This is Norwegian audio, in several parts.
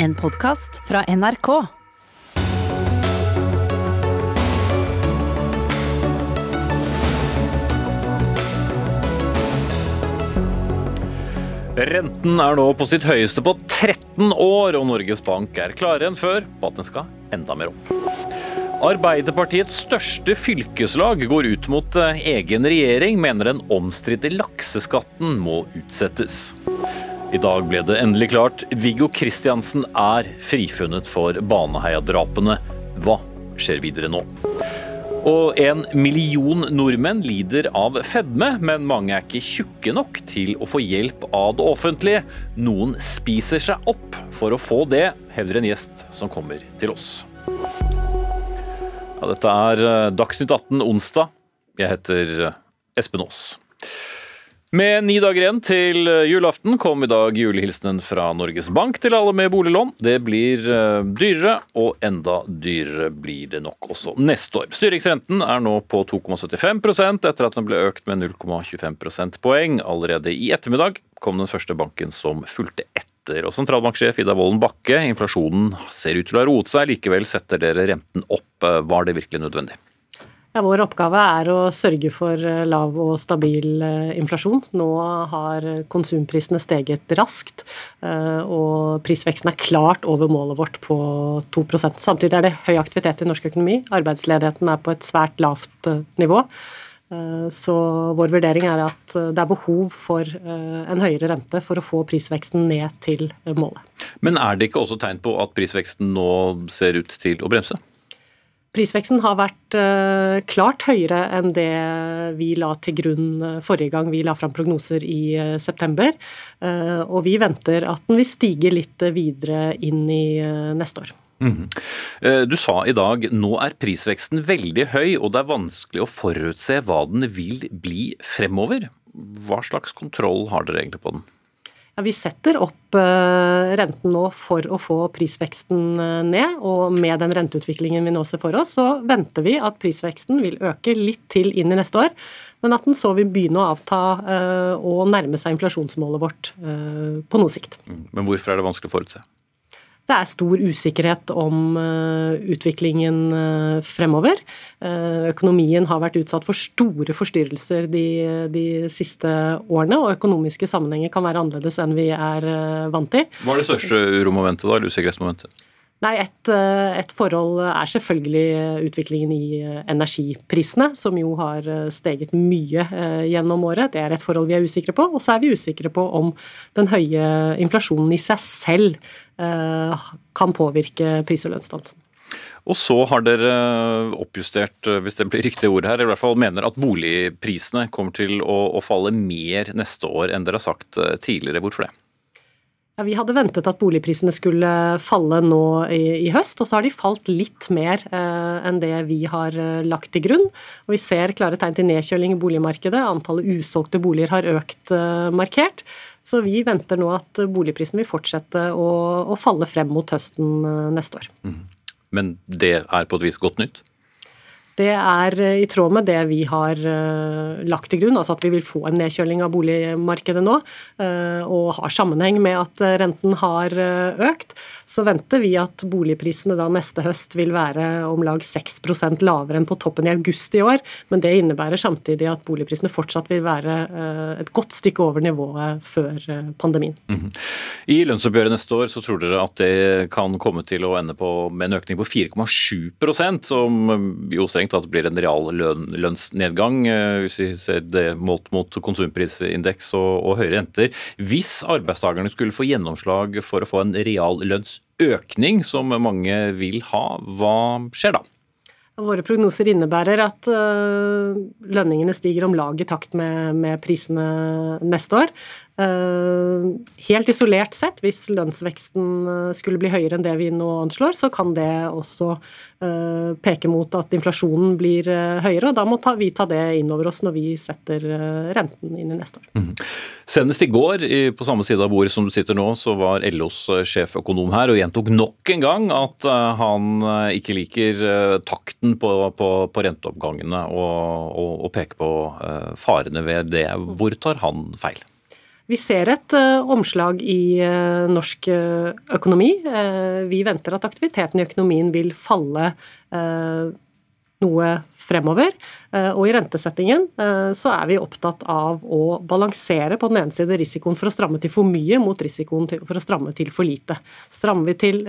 En podkast fra NRK. Renten er nå på sitt høyeste på 13 år, og Norges Bank er klarere enn før på at den skal enda mer opp. Arbeiderpartiets største fylkeslag går ut mot eh, egen regjering, mener den omstridte lakseskatten må utsettes. I dag ble det endelig klart. Viggo Kristiansen er frifunnet for Baneheia-drapene. Hva skjer videre nå? Og en million nordmenn lider av fedme, men mange er ikke tjukke nok til å få hjelp av det offentlige. Noen spiser seg opp for å få det, hevder en gjest som kommer til oss. Ja, dette er eh, Dagsnytt 18 onsdag. Jeg heter eh, Espen Aas. Med ni dager igjen til eh, julaften kom i dag julehilsenen fra Norges Bank til alle med boliglån. Det blir dyrere, og enda dyrere blir det nok også neste år. Styringsrenten er nå på 2,75% etter at den ble økt med 0,25 prosentpoeng. Allerede i ettermiddag kom den første banken som fulgte etter. Og sentralbanksjef Ida Wolden Bakke, inflasjonen ser ut til å ha roet seg. Likevel setter dere renten opp. Var det virkelig nødvendig? Ja, vår oppgave er å sørge for lav og stabil inflasjon. Nå har konsumprisene steget raskt, og prisveksten er klart over målet vårt på 2% Samtidig er det høy aktivitet i norsk økonomi. Arbeidsledigheten er på et svært lavt nivå. Så vår vurdering er at det er behov for en høyere rente for å få prisveksten ned til målet. Men er det ikke også tegn på at prisveksten nå ser ut til å bremse? Prisveksten har vært uh, klart høyere enn det vi la til grunn uh, forrige gang vi la fram prognoser i uh, september. og vi venter at den vil stige litt videre inn i neste år. Mm. Du sa i dag nå er prisveksten veldig høy og det er vanskelig å forutse hva den vil bli fremover. Hva slags kontroll har dere egentlig på den? Vi setter opp eh, renten nå for å få prisveksten eh, ned, og med den renteutviklingen vi nå ser for oss, så venter vi at prisveksten vil øke litt til inn i neste år, men at den så vil begynne å avta eh, og nærme seg inflasjonsmålet vårt på noe sikt. Mm, men hvorfor er det vanskelig å forutse? Det er stor usikkerhet om eh, utviklingen eh, fremover. Eh, økonomien har vært utsatt for store forstyrrelser de, de, siste årene, og økonomiske sammenhenger kan være annerledes enn vi er vant til. Hva er det største uromomentet, da, eller usikkerhetsmomentet? Nei, et, et, forhold er selvfølgelig utviklingen i energiprisene, som jo har steget mye gjennom året. Det er et forhold vi er usikre på. Og så er vi usikre på om den høye inflasjonen i seg selv Eh, kan påvirke pris- og lønnsdannelsen. Og så har dere oppjustert, eh, hvis det blir riktig ord her, i hvert fall mener at boligprisene kommer til å, å falle mer neste år enn dere har sagt eh, tidligere. Hvorfor det? Ja, vi hadde ventet at boligprisene skulle falle nå i, i høst, og så har de falt litt mer eh, enn det vi har eh, lagt til grunn. Og vi ser klare tegn til nedkjøling i boligmarkedet. Antallet usolgte boliger har økt eh, markert. Så vi venter nå at boligprisen vil fortsette å, å falle frem mot høsten eh, neste år. Mm. Men det er på et vis godt nytt? Det er eh, i tråd med det vi har uh, lagt til grunn, altså at vi vil få en nedkjøling av boligmarkedet nå, uh, og har sammenheng med at renten har økt. Så venter vi at boligprisene da neste høst vil være om lag 6% lavere enn på toppen i august i år, men det innebærer samtidig at boligprisene fortsatt vil være et godt stykke over nivået før pandemien. Mm -hmm. I lønnsoppgjøret neste år så tror dere at det kan komme til å ende på med en økning på 4,7% som jo strengt tenkt at det blir en real lønnsnedgang, eh, hvis vi ser det målt mot konsumprisindeks og, og høyere renter. Hvis arbeidstakerne skulle få gjennomslag for å få en real lønnsøkning, som mange vil ha, hva skjer da? Våre prognoser innebærer at uh, lønningene stiger om lag i takt med, med prisene neste år. Uh, helt isolert sett, hvis lønnsveksten skulle bli høyere enn det vi nå anslår, så kan det også uh, peke mot at inflasjonen blir høyere. og Da må vi ta det inn over oss når vi setter renten inn i neste år. Mm. Senest i går, på samme side av bordet som du sitter nå, så var LOs sjeføkonom her og gjentok nok en gang at han ikke liker takten på, på, på renteoppgangene og, og, og peker på farene ved det. Hvor tar han feil? Vi ser et uh, omslag i uh, norsk uh, økonomi. vi venter at aktiviteten i økonomien vil falle noe fremover. Og i rentesettingen så er vi opptatt av å balansere på den ene side risikoen for å stramme til for mye mot risikoen for å stramme til for lite. Strammer vi til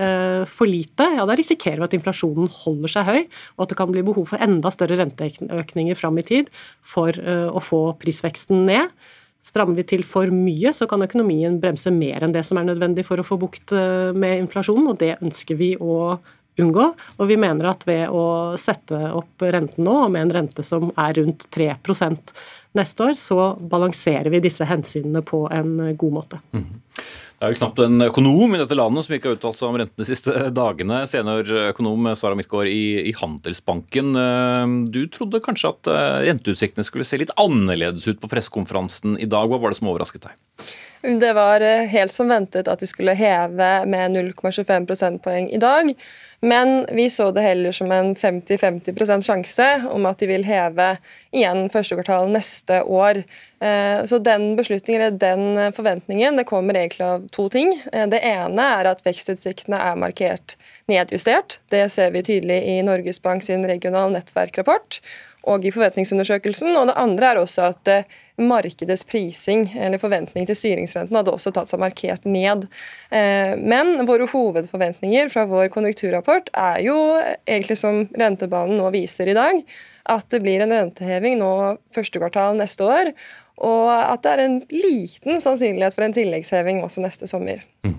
for lite, ja da risikerer vi at inflasjonen holder seg høy, og at det kan bli behov for enda større renteøkninger fram i tid for å få prisveksten ned. Strammer vi til for mye, så kan økonomien bremse mer enn det som er nødvendig for å få bukt eh, med inflasjonen, og det ønsker vi å unngå. Og vi mener at ved å sette opp renten nå, med en rente som er rundt 3% neste år, så balanserer vi disse hensynene på en god måte. Mm. Det er jo knapt en økonom i dette landet som ikke har uttalt seg om renten de siste dagene. Seniorøkonom Sara Midtgaard i, i, Handelsbanken. Eh, du trodde kanskje at eh, renteutsiktene skulle se litt annerledes ut på pressekonferansen i dag. Hva var det som overrasket deg? Det var eh, helt som ventet at de skulle heve med 0,25 prosentpoeng i dag. Men vi så det heller som en 50-50 sjanse om at de vil heve igjen første kvartal neste år. Eh, så den beslutningen, eller den forventningen det kommer egentlig av to ting. Eh, det ene er at vekstutsiktene er markert nedjustert. Det ser vi tydelig i Norges Bank sin regional nettverkrapport og i forventningsundersøkelsen. Og det andre er også at eh, markedets prising eller forventning til styringsrenten hadde også tatt seg markert ned. Eh, men våre hovedforventninger fra vår konjunkturrapport er jo egentlig som rentebanen nå viser i dag, at det blir en renteheving nå første kvartal neste år. Og at det er en liten sannsynlighet for en tilleggsheving også neste sommer. Mm.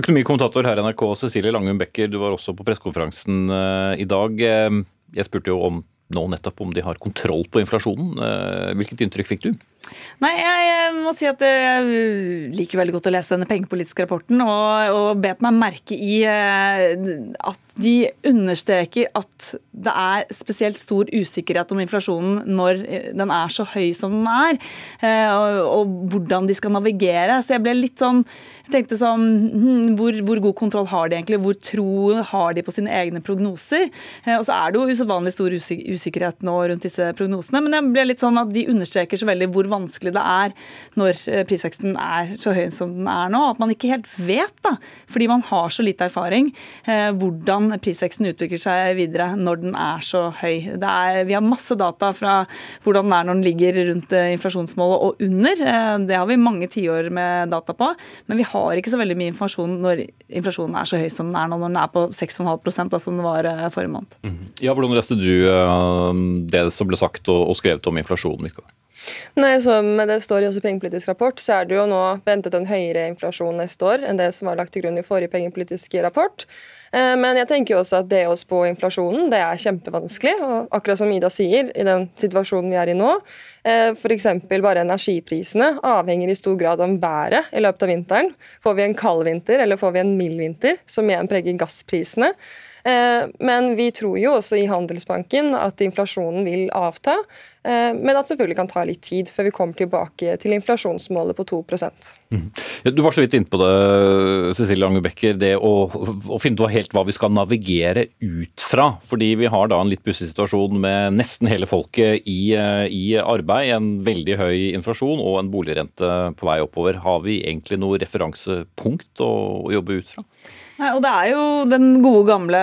Økonomikommentator her i NRK, Cecilie Langum Becker, du var også på pressekonferansen eh, i dag. Jeg spurte jo om nå nettopp om de har kontroll på inflasjonen. Eh, hvilket inntrykk fikk du? Nei, jeg må si at jeg liker veldig godt å lese denne pengepolitiske rapporten, og, og bet meg merke i eh, at de understreker at det er spesielt stor usikkerhet om inflasjonen når den er så høy som den er, eh, og, og hvordan de skal navigere. Så jeg ble litt sånn jeg tenkte sånn hm, hvor, hvor, god kontroll har de egentlig? Hvor tro har de på sine egne prognoser? Eh, og så er det jo usedvanlig stor usikkerhet nå rundt disse prognosene, men jeg ble litt sånn at de understreker så veldig hvor vanskelig det er når eh, prisveksten er så høy som den er nå. At man ikke helt vet, da, fordi man har så lite erfaring, eh, hvordan prisveksten utvikler seg videre når den er så høy. Er, vi har masse data fra hvordan den er når den ligger rundt inflasjonsmålet og under. Det har vi mange tiår med data på. Men vi har ikke så veldig mye informasjon når inflasjonen er så høy som den er nå, når den er på 6,5 da, som den var forrige måned. Mhm. Ja, Hvordan leste du det som ble sagt og skrevet om inflasjonen? Mikael? Nei, Som det står i også pengepolitisk rapport, så er det jo nå ventet en høyere inflasjon neste år enn det som var lagt til grunn i forrige pengepolitiske rapport. Eh, men jeg tenker jo også at det å spå inflasjonen det er kjempevanskelig. og Akkurat som Ida sier, i den situasjonen vi er i nå, eh, f.eks. bare energiprisene avhenger i stor grad om været i løpet av vinteren. Får vi en kald vinter eller får vi en mild vinter, som igjen preger gassprisene, men vi tror jo også i Handelsbanken at inflasjonen vil avta. Eh, men at det selvfølgelig kan ta litt tid før vi kommer tilbake til inflasjonsmålet på 2 mm. Du var så vidt inne på det, Cecilie Langebekker, det å, å finne ut helt hva vi skal navigere ut fra. Fordi vi har da en litt pussig situasjon med nesten hele folket i, eh, i, arbeid, en veldig høy inflasjon og en boligrente på vei oppover. Har vi egentlig noe referansepunkt å, å jobbe ut fra? Nei, og Det er jo den gode, gamle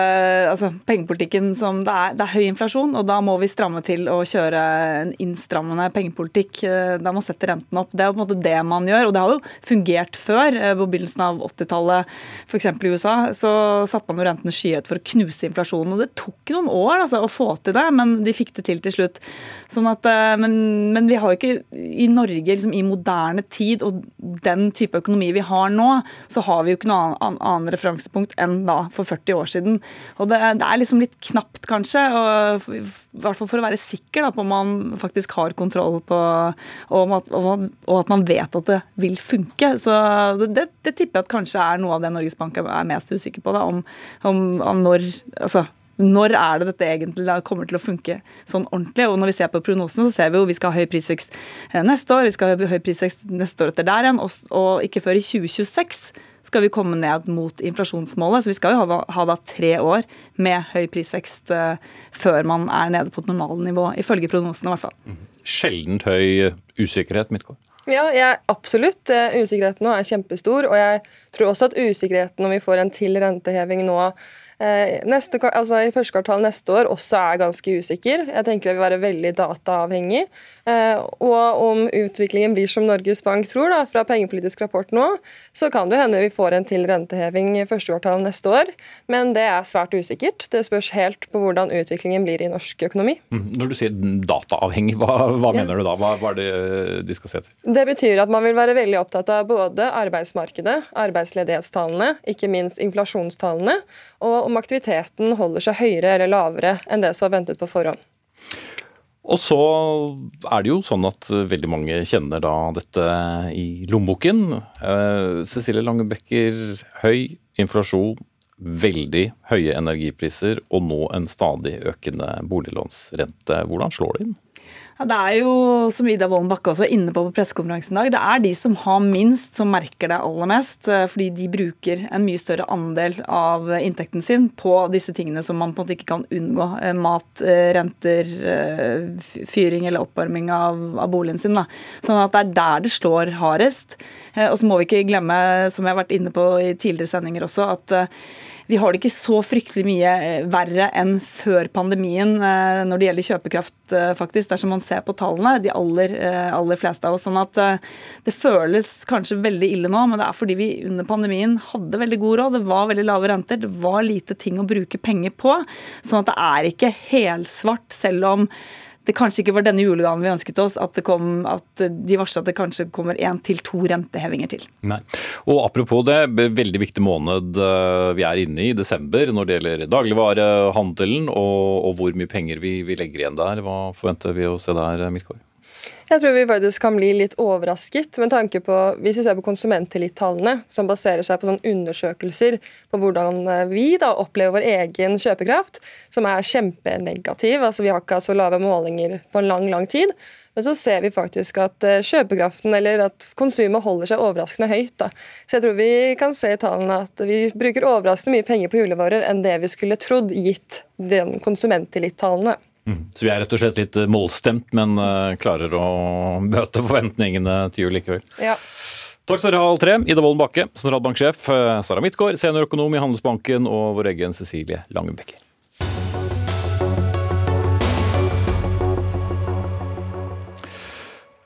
altså, pengepolitikken som det er, det er, høy inflasjon, og da må vi stramme til å kjøre en innstrammende pengepolitikk. Eh, da må sette renten opp. Det er på en måte det man gjør, og det har jo fungert før. Eh, på begynnelsen av 80-tallet, f.eks. i USA, så satte man jo rentene skyhøyt for å knuse inflasjonen. og Det tok noen år altså, å få til det, men de fikk det til til slutt. Sånn at, eh, men, men vi har jo ikke i Norge liksom, i moderne tid og den type økonomi vi har nå, så har vi jo ikke noen annen, annen referanse utgangspunkt enn da for 40 år siden. Og det, det er liksom litt knapt, kanskje, og, i hvert fall for å være sikker da, på om man faktisk har kontroll på og, at, og at man vet at det vil funke. Så det, det, tipper jeg at kanskje er noe av det Norges Bank er mest usikker på. Da, om, om, om når altså når er det dette egentlig kommer til å funke sånn ordentlig? Og når vi ser på prognosene, så ser vi jo vi skal ha høy prisvekst eh, neste år, vi skal ha høy prisvekst neste år etter der igjen, og, ikke før i 2026 skal vi komme ned mot inflasjonsmålet. Så vi skal jo ha, ha da tre år med høy prisvekst uh, før man er nede på et normalnivå, ifølge prognosene i hvert fall. Mhm. Sjeldent høy usikkerhet, Midtgaard? Ja, jeg, absolutt. Usikkerheten nå er kjempestor. Og jeg tror også at usikkerheten om vi får en til renteheving nå Eh, neste, altså I første kvartal neste år også er ganske usikker. Jeg tenker det vil være veldig dataavhengig. Eh, og om utviklingen blir som Norges Bank tror, da, fra pengepolitisk rapport nå, så kan det hende vi får en til renteheving i første kvartal neste år. Men det er svært usikkert. Det spørs helt på hvordan utviklingen blir i norsk økonomi. Mm, når du sier dataavhengig, hva, hva mener ja. du da? Hva, hva, er det eh, de skal se til? Det betyr at man vil være veldig opptatt av både arbeidsmarkedet, arbeidsledighetstallene, ikke minst inflasjonstallene. og om aktiviteten holder seg høyere eller lavere enn det som var ventet på forhånd. Og så er det jo sånn at veldig mange kjenner da dette i lommeboken. Eh, Cecilie Langebekker, høy inflasjon, veldig høye energipriser og nå en stadig økende boliglånsrente. Hvordan slår det inn? Ja, det er jo, som Ida Wolden Bakke også inne på på pressekonferansen i dag, det er de som har minst, som merker det aller mest. Eh, fordi de bruker en mye større andel av inntekten sin på disse tingene som man på en måte ikke kan unngå. Eh, mat, eh, renter, fyring eller oppvarming av, av boligen sin. Da. Sånn at det er der det slår hardest. Og så må vi ikke glemme, som jeg har vært inne på i tidligere sendinger også, at vi har det ikke så fryktelig mye eh, verre enn før pandemien eh, når det gjelder kjøpekraft, eh, faktisk, dersom man ser på tallene. De aller, aller fleste av oss. Sånn at det føles kanskje veldig ille nå, men det er fordi vi under pandemien hadde veldig god råd. Det var veldig lave renter, det var lite ting å bruke penger på. Sånn at det er ikke helsvart, selv om det kanskje ikke var denne julegaven vi ønsket oss, at, kom, at de varsla at det kanskje kommer én til to rentehevinger til. Nei. Og Apropos det, veldig viktig måned eh, vi er inne i, desember, når det gjelder dagligvarehandelen og, og hvor mye penger vi, vi, legger igjen der. Hva forventer vi å se der, Midtgaard? Jeg tror vi faktisk kan bli litt overrasket med tanke på Hvis vi ser på konsumenttillitstallene, som baserer seg på sånne undersøkelser på hvordan eh, vi da opplever vår egen kjøpekraft, som er kjempenegativ. Altså, vi har ikke hatt så lave målinger på en lang, lang tid. Men så ser vi faktisk at eh, kjøpekraften eller at konsumet holder seg overraskende høyt. Da. Så jeg tror vi kan se i tallene at vi bruker overraskende mye penger på julevarer enn det vi skulle trodd, gitt den konsumenttillitstallene. Mm. Så vi er rett og slett litt målstemt, men uh, klarer å bøte forventningene til jul likevel. Ja. Takk skal dere ha, alle tre. Ida Wolden Bakke, sentralbanksjef. Eh, Sara Midtgaard, seniorøkonom i Handelsbanken. Og vår egen Cecilie Langebekker.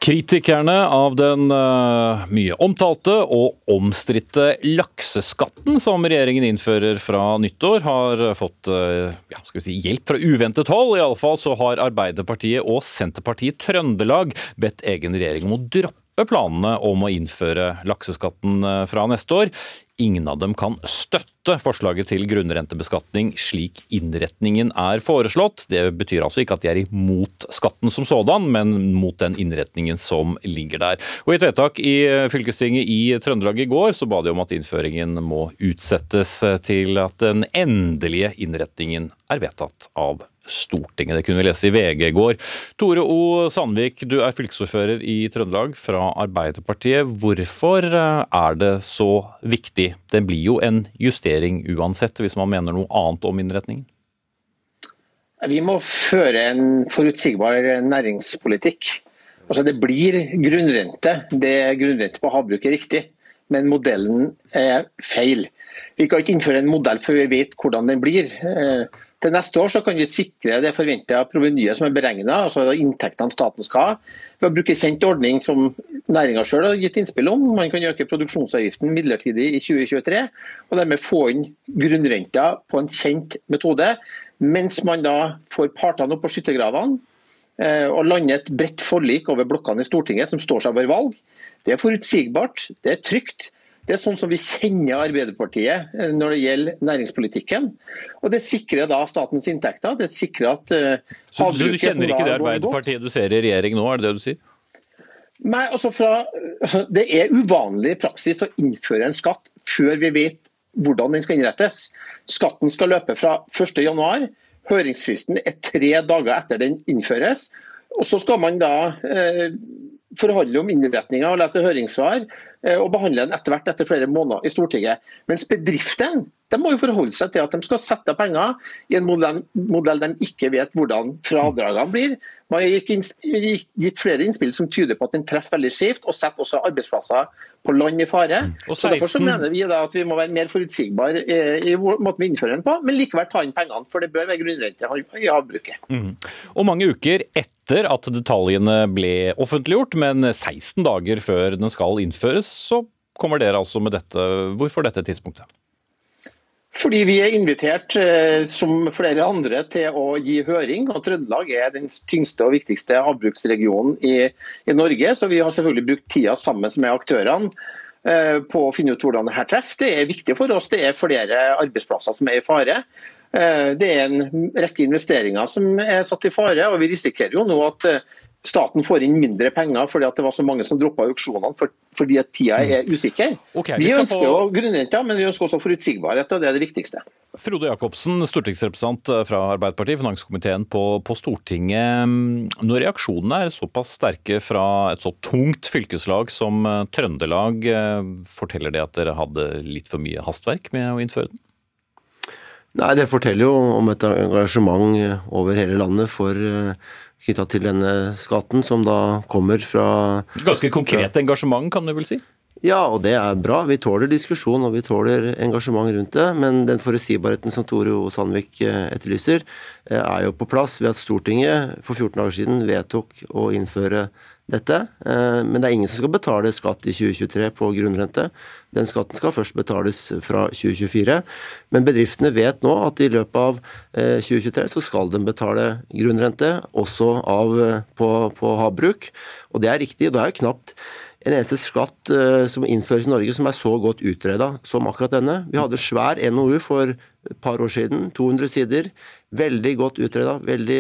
Kritikerne av den uh, mye omtalte og omstridte lakseskatten som regjeringen innfører fra nyttår, har fått uh, ja, si, hjelp fra uventet hold. Iallfall så har Arbeiderpartiet og Senterpartiet Trøndelag bedt egen regjering om å droppe planene om å innføre lakseskatten eh, fra neste år. Ingen av dem kan støtte forslaget til grunnrentebeskatning slik innretningen er foreslått. Det betyr altså ikke at de er imot skatten som sådan, men mot den innretningen som ligger der. Og I et vedtak i fylkestinget i Trøndelag i går så ba de om at innføringen må utsettes til at den endelige innretningen er vedtatt av Stortinget. Det kunne vi lese i VG i går. Tore O. Sandvik, du er fylkesordfører i Trøndelag fra Arbeiderpartiet. Hvorfor eh, er det så viktig? Det blir jo en justering uansett, hvis man mener noe annet om innretningen? Vi må føre en forutsigbar næringspolitikk. Altså Det blir grunnrente. Det er grunnrente på havbruk er riktig, men modellen er feil. Vi kan ikke innføre en modell før vi vet hvordan den blir. Eh, til neste år kan vi sikre det forventa provenyet som er beregna, altså inntektene staten skal ha, ved å bruke kjent ordning som næringa sjøl har gitt innspill om. Man kan øke produksjonsavgiften midlertidig i 2023, og dermed få inn grunnrenta på en kjent metode. Mens man da får partene opp på skyttergravene eh, og lander et bredt forlik over blokkene i Stortinget som står seg over valg. Det er forutsigbart, det er trygt. Det er sånn som vi kjenner Arbeiderpartiet eh, når det gjelder næringspolitikken. Og Det sikrer da statens inntekter. Det sikrer at uh, Så, så du kjenner ikke det Arbeiderpartiet du ser i regjering nå, er det det du sier? Nei, altså fra, Det er uvanlig praksis å innføre en skatt før vi vet hvordan den skal innrettes. Skatten skal løpe fra 1.1. Høringsfristen er tre dager etter den innføres. Og Så skal man da eh, forhandle om innretninga og lete høringssvar eh, og behandle den etter hvert etter flere måneder i Stortinget. Mens bedriftene de må jo forholde seg til at de skal sette penger i en modell, modell de ikke vet hvordan fradragene blir. Man har gitt flere innspill som tyder på at den treffer veldig skjevt, og setter også arbeidsplasser på land i fare. Mm. Og 16... så Derfor så mener vi at vi må være mer forutsigbare i, i måten vi innfører den på, men likevel ta inn pengene. For det bør være grunnrente i havbruket. Mm. Og mange uker etter at detaljene ble offentliggjort, men 16 dager før den skal innføres, så kommer dere altså med dette. Hvorfor dette tidspunktet? Fordi vi er invitert, eh, som flere andre, til å gi høring. og Trøndelag er den tyngste og viktigste havbruksregionen i, i Norge. Så vi har selvfølgelig brukt tida sammen med aktørene eh, på å finne ut hvordan dette treffer. Det er viktig for oss. Det er flere arbeidsplasser som er i fare. Eh, det er en rekke investeringer som er satt i fare. og Vi risikerer jo nå at staten får inn mindre penger fordi det var så mange som droppa auksjonene for, fordi at tida er mm. usikker. Okay, vi, vi ønsker få... jo grunnrenter, men vi ønsker også forutsigbarhet. og Det er det viktigste. Frode Jacobsen, stortingsrepresentant fra Arbeiderpartiet, finanskomiteen på, på, Stortinget. Når reaksjonene er såpass sterke fra et så tungt fylkeslag som eh, Trøndelag, eh, forteller det at dere hadde litt for mye hastverk med å innføre den? Nei, Det forteller jo om et engasjement over hele landet for uh, knytta til denne skatten, som da kommer fra Ganske konkret engasjement, kan du vel si? Ja, og det er bra. Vi tåler diskusjon og vi tåler engasjement rundt det. Men den forutsigbarheten som Tore O. Sandvik eh, etterlyser, eh, er jo på plass ved at Stortinget for 14 dager siden vedtok å innføre dette. Eh, men det er ingen som skal betale skatt i 2023 på grunnrente. Den skatten skal først betales fra 2024. Men bedriftene vet nå at i løpet av 2023 eh, så skal de betale grunnrente, også av, eh, på, på havbruk. Og det er riktig. Det er knapt en eneste skatt som innføres i Norge som er så godt utreda som akkurat denne. Vi hadde svær NOU for et par år siden, 200 sider. Veldig godt utreda, veldig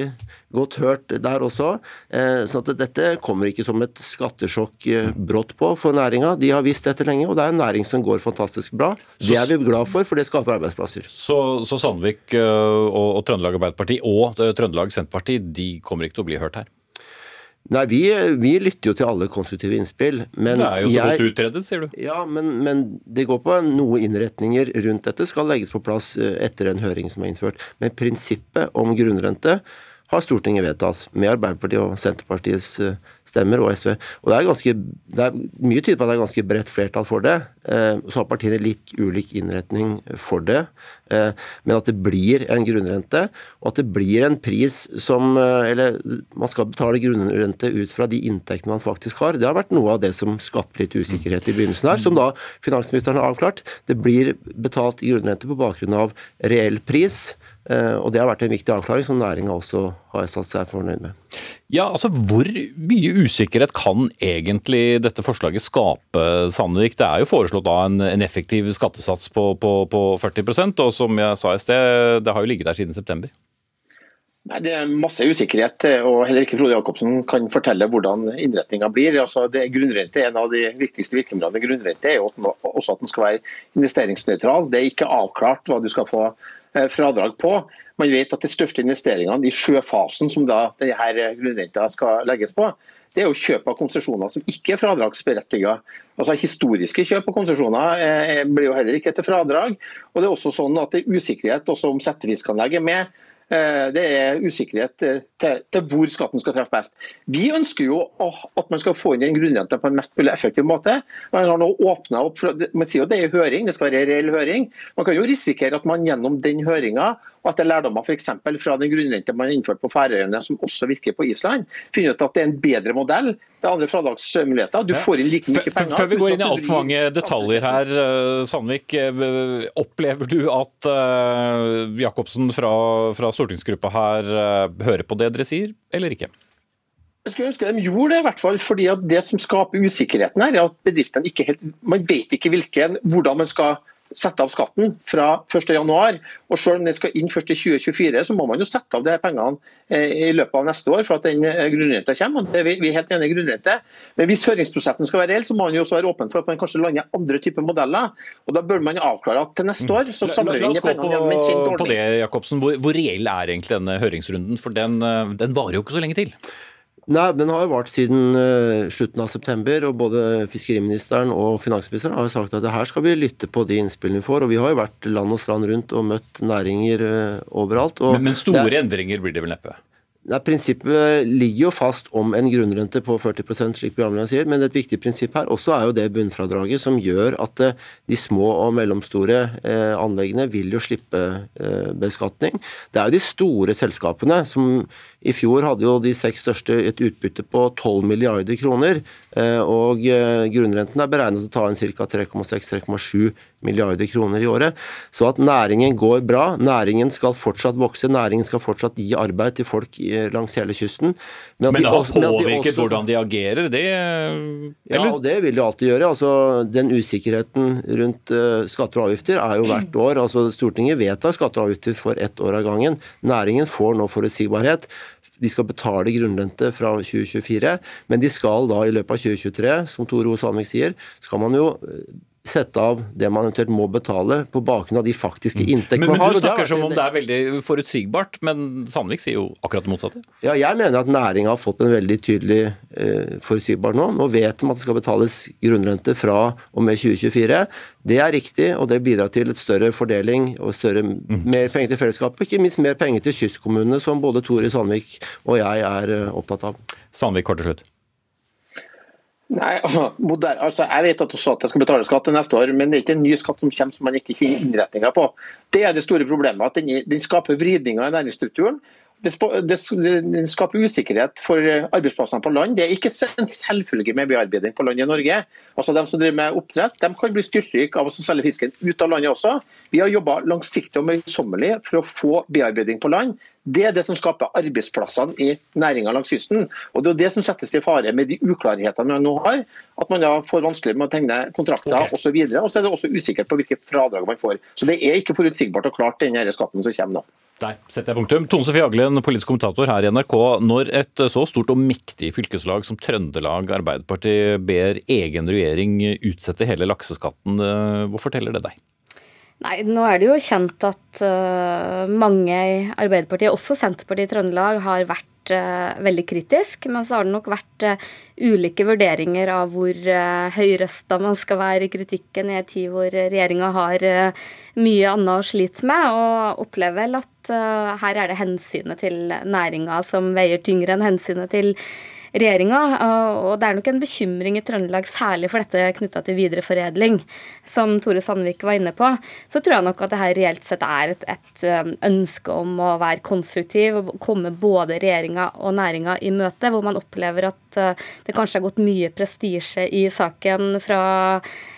godt hørt der også. Eh, så dette kommer ikke som et skattesjokk eh, brått på for næringa. De har visst dette lenge, og det er en næring som går fantastisk bra. Det er vi glad for, for det skaper arbeidsplasser. Så, så Sandvik eh, og, og Trøndelag Arbeiderparti og Trøndelag Senterparti de kommer ikke til å bli hørt her? Nei, vi, vi, lytter jo til alle konstruktive innspill. Men det er jo så jeg, godt utredet, sier du. Ja, men, men, det går på noe innretninger rundt dette. Skal legges på plass eh, etter en høring som er innført. Men prinsippet om grunnrente har Stortinget vedtatt, med Arbeiderpartiet og Senterpartiets eh, stemmer og SV. Og det er, ganske, det er Mye tyder på at det er ganske bredt flertall for det. Eh, så har partiene litt ulik innretning for det. Eh, men at det blir en grunnrente, og at det blir en pris som Eller man skal betale grunnrente ut fra de inntektene man faktisk har. Det har vært noe av det som skapte litt usikkerhet i begynnelsen her, som da finansministeren har avklart. Det blir betalt grunnrente på bakgrunn av reell pris. Eh, og Det har vært en viktig avklaring som næringa også har satt seg fornøyd med. Ja, altså Hvor mye usikkerhet kan egentlig dette forslaget skape, Sandvik? Det er jo foreslått da en, en effektiv skattesats på, på, på 40% og som jeg sa i sted, det har jo ligget der siden september. Nei, Det er masse usikkerhet, og heller ikke Frode Jacobsen kan fortelle hvordan innretninga blir. Altså, det, grunnrente er En av de viktigste virkemidlene med grunnrente er jo også at den skal være investeringsnøytral. Det er ikke avklart hva du skal få fradrag på. Man vet at de største investeringene i sjøfasen som da denne grunnrenta skal legges på, det er jo kjøp av konsesjoner som ikke er fradragsberettiget. Altså Historiske kjøp av konsesjoner eh, blir jo heller ikke etter fradrag. Og det er også sånn at det er usikkerhet også om settefiskanlegg er med. Eh, det er usikkerhet til, til, hvor skatten skal treffe best. Vi ønsker jo at man skal få inn en grunnrenta på en mest mulig effektiv måte. Man har nå opp for, man sier jo det er høring, det skal være reell høring. Man kan jo risikere at man gjennom den høringa og etter lærdommer f.eks. fra den grunnrente man har innført på Færøyene, som også virker på Island, finner ut at det er en bedre modell. Det er andre fradragsmuligheter. Du får inn like mye penger. Før vi går inn i altfor mange detaljer her, eh, Sandvik. Eh, opplever du at uh, Jacobsen fra, fra stortingsgruppa her hører på det dere sier, eller ikke? Jeg skulle ønske de gjorde det, i hvert fall, fordi Det som skaper usikkerheten, her, er at bedriftene ikke helt, man vet ikke hvilken, hvordan man skal sette av skatten fra 1.1. Og selv om den skal inn først i 2024, så må man jo sette av de pengene eh, i løpet av neste år for at den eh, grunnrenta kommer. og Vi er helt enige i grunnrente. Men hvis høringsprosessen skal være reell, så må man jo også være åpen for at man kanskje lander andre typer modeller. og Da bør man avklare at til neste år så samler vi inn pengene gjennom en kjent ordning. På det, Jakobsen. Hvor, hvor reell er egentlig denne høringsrunden? For den, eh, den varer jo ikke så lenge til. Nei, Den har jo vart siden uh, slutten av september, og både fiskeriministeren og finansministeren har jo sagt at her skal vi lytte på de innspillene vi får. og Vi har jo vært land og strand rundt og møtt næringer uh, overalt. men, men store er, endringer blir det vel neppe? Nei, Prinsippet ligger jo fast om en grunnrente på 40 slik programlederen sier, men et viktig prinsipp her også er jo det bunnfradraget som gjør at eh, de små og mellomstore anleggene vil jo slippe beskatning. Det er jo de store selskapene som i fjor hadde jo de seks største et utbytte på 12 milliarder kroner. Eh, og eh, grunnrenten er beregnet å ta inn ca. 3,6-3,7 milliarder kroner i året. Så at næringen går bra. Næringen skal fortsatt vokse. Næringen skal fortsatt gi arbeid til folk langs hele kysten. Men, men det har påvirket også, hvordan de agerer, det eller? Ja, og det vil det alltid gjøre. Altså, den usikkerheten rundt skatter og avgifter er jo hvert år. Altså, Stortinget vedtar skatter og avgifter for ett år av gangen. Næringen får nå forutsigbarhet de skal betale grunnrente fra 2024, men de skal da i løpet av 2023, som Tor O. Sandvik sier, skal man jo eh, sette av det man eventuelt må betale på bakgrunn av de faktiske mm. inntektene man har. Men Du snakker som om det er veldig forutsigbart, men Sandvik sier jo akkurat det motsatte. Ja, Jeg mener at næringa har fått en veldig tydelig eh, forutsigbar nå. Nå vet de at det skal betales grunnrente fra og med 2024. Det er riktig, og det bidrar til et større fordeling og større, mm. mer penger til fellesskapet. Ikke minst mer penger til kystkommunene, som både Tore Sandvik og jeg er eh, opptatt av. Sandvik, kort til slutt. Nei, altså, moderne, altså, Jeg vet at også at jeg skal betale skatt neste år, men det er ikke en ny skatt som kommer som man ikke kjenner innretninga på. Det er det store problemet. at Den, den skaper vridninger i næringsstrukturen. Det, skaper usikkerhet for arbeidsplassene på land. Det er ikke en selvfølge med bearbeiding på land i Norge. Altså De som driver med oppdrett, de kan bli styrtrike av å selge fisken ut av landet også. Vi har jobba langsiktig og møysommelig for å få bearbeiding på land. Det er det som skaper arbeidsplassene i næringa langs kysten. Og Det er det som settes i fare med de uklarhetene man nå har. At man da får vanskelig med å tegne kontrakter okay. osv. Og, og så er det også usikkert på hvilke fradrag man får. Så det er ikke forutsigbart og klart denne skatten som kommer nå. Der setter jeg punktum. Tone Sofie Aglen, politisk kommentator her i NRK. Når et så stort og mektig fylkeslag som Trøndelag Arbeiderparti ber egen regjering utsette hele lakseskatten, eh, hva forteller det deg? Nei, nå er det jo kjent at uh, mange i Arbeiderpartiet, også Senterpartiet i Trøndelag, har vært uh, veldig kritisk. Men så har det nok vært uh, ulike vurderinger av hvor uh, høyrøsta man skal være i kritikken i en tid hvor regjeringa har mye annet å slite med, og opplever vel at her er det hensynet til næringa som veier tyngre enn hensynet til regjeringa. Og det er nok en bekymring i Trøndelag, særlig for dette knytta til videreforedling, som Tore Sandvik var inne på. Så tror jeg nok at det her reelt sett er et, et um, ønske om å være konstruktiv og komme både regjeringa og næringa i møte, hvor man opplever at uh, det kanskje har gått mye prestisje i saken fra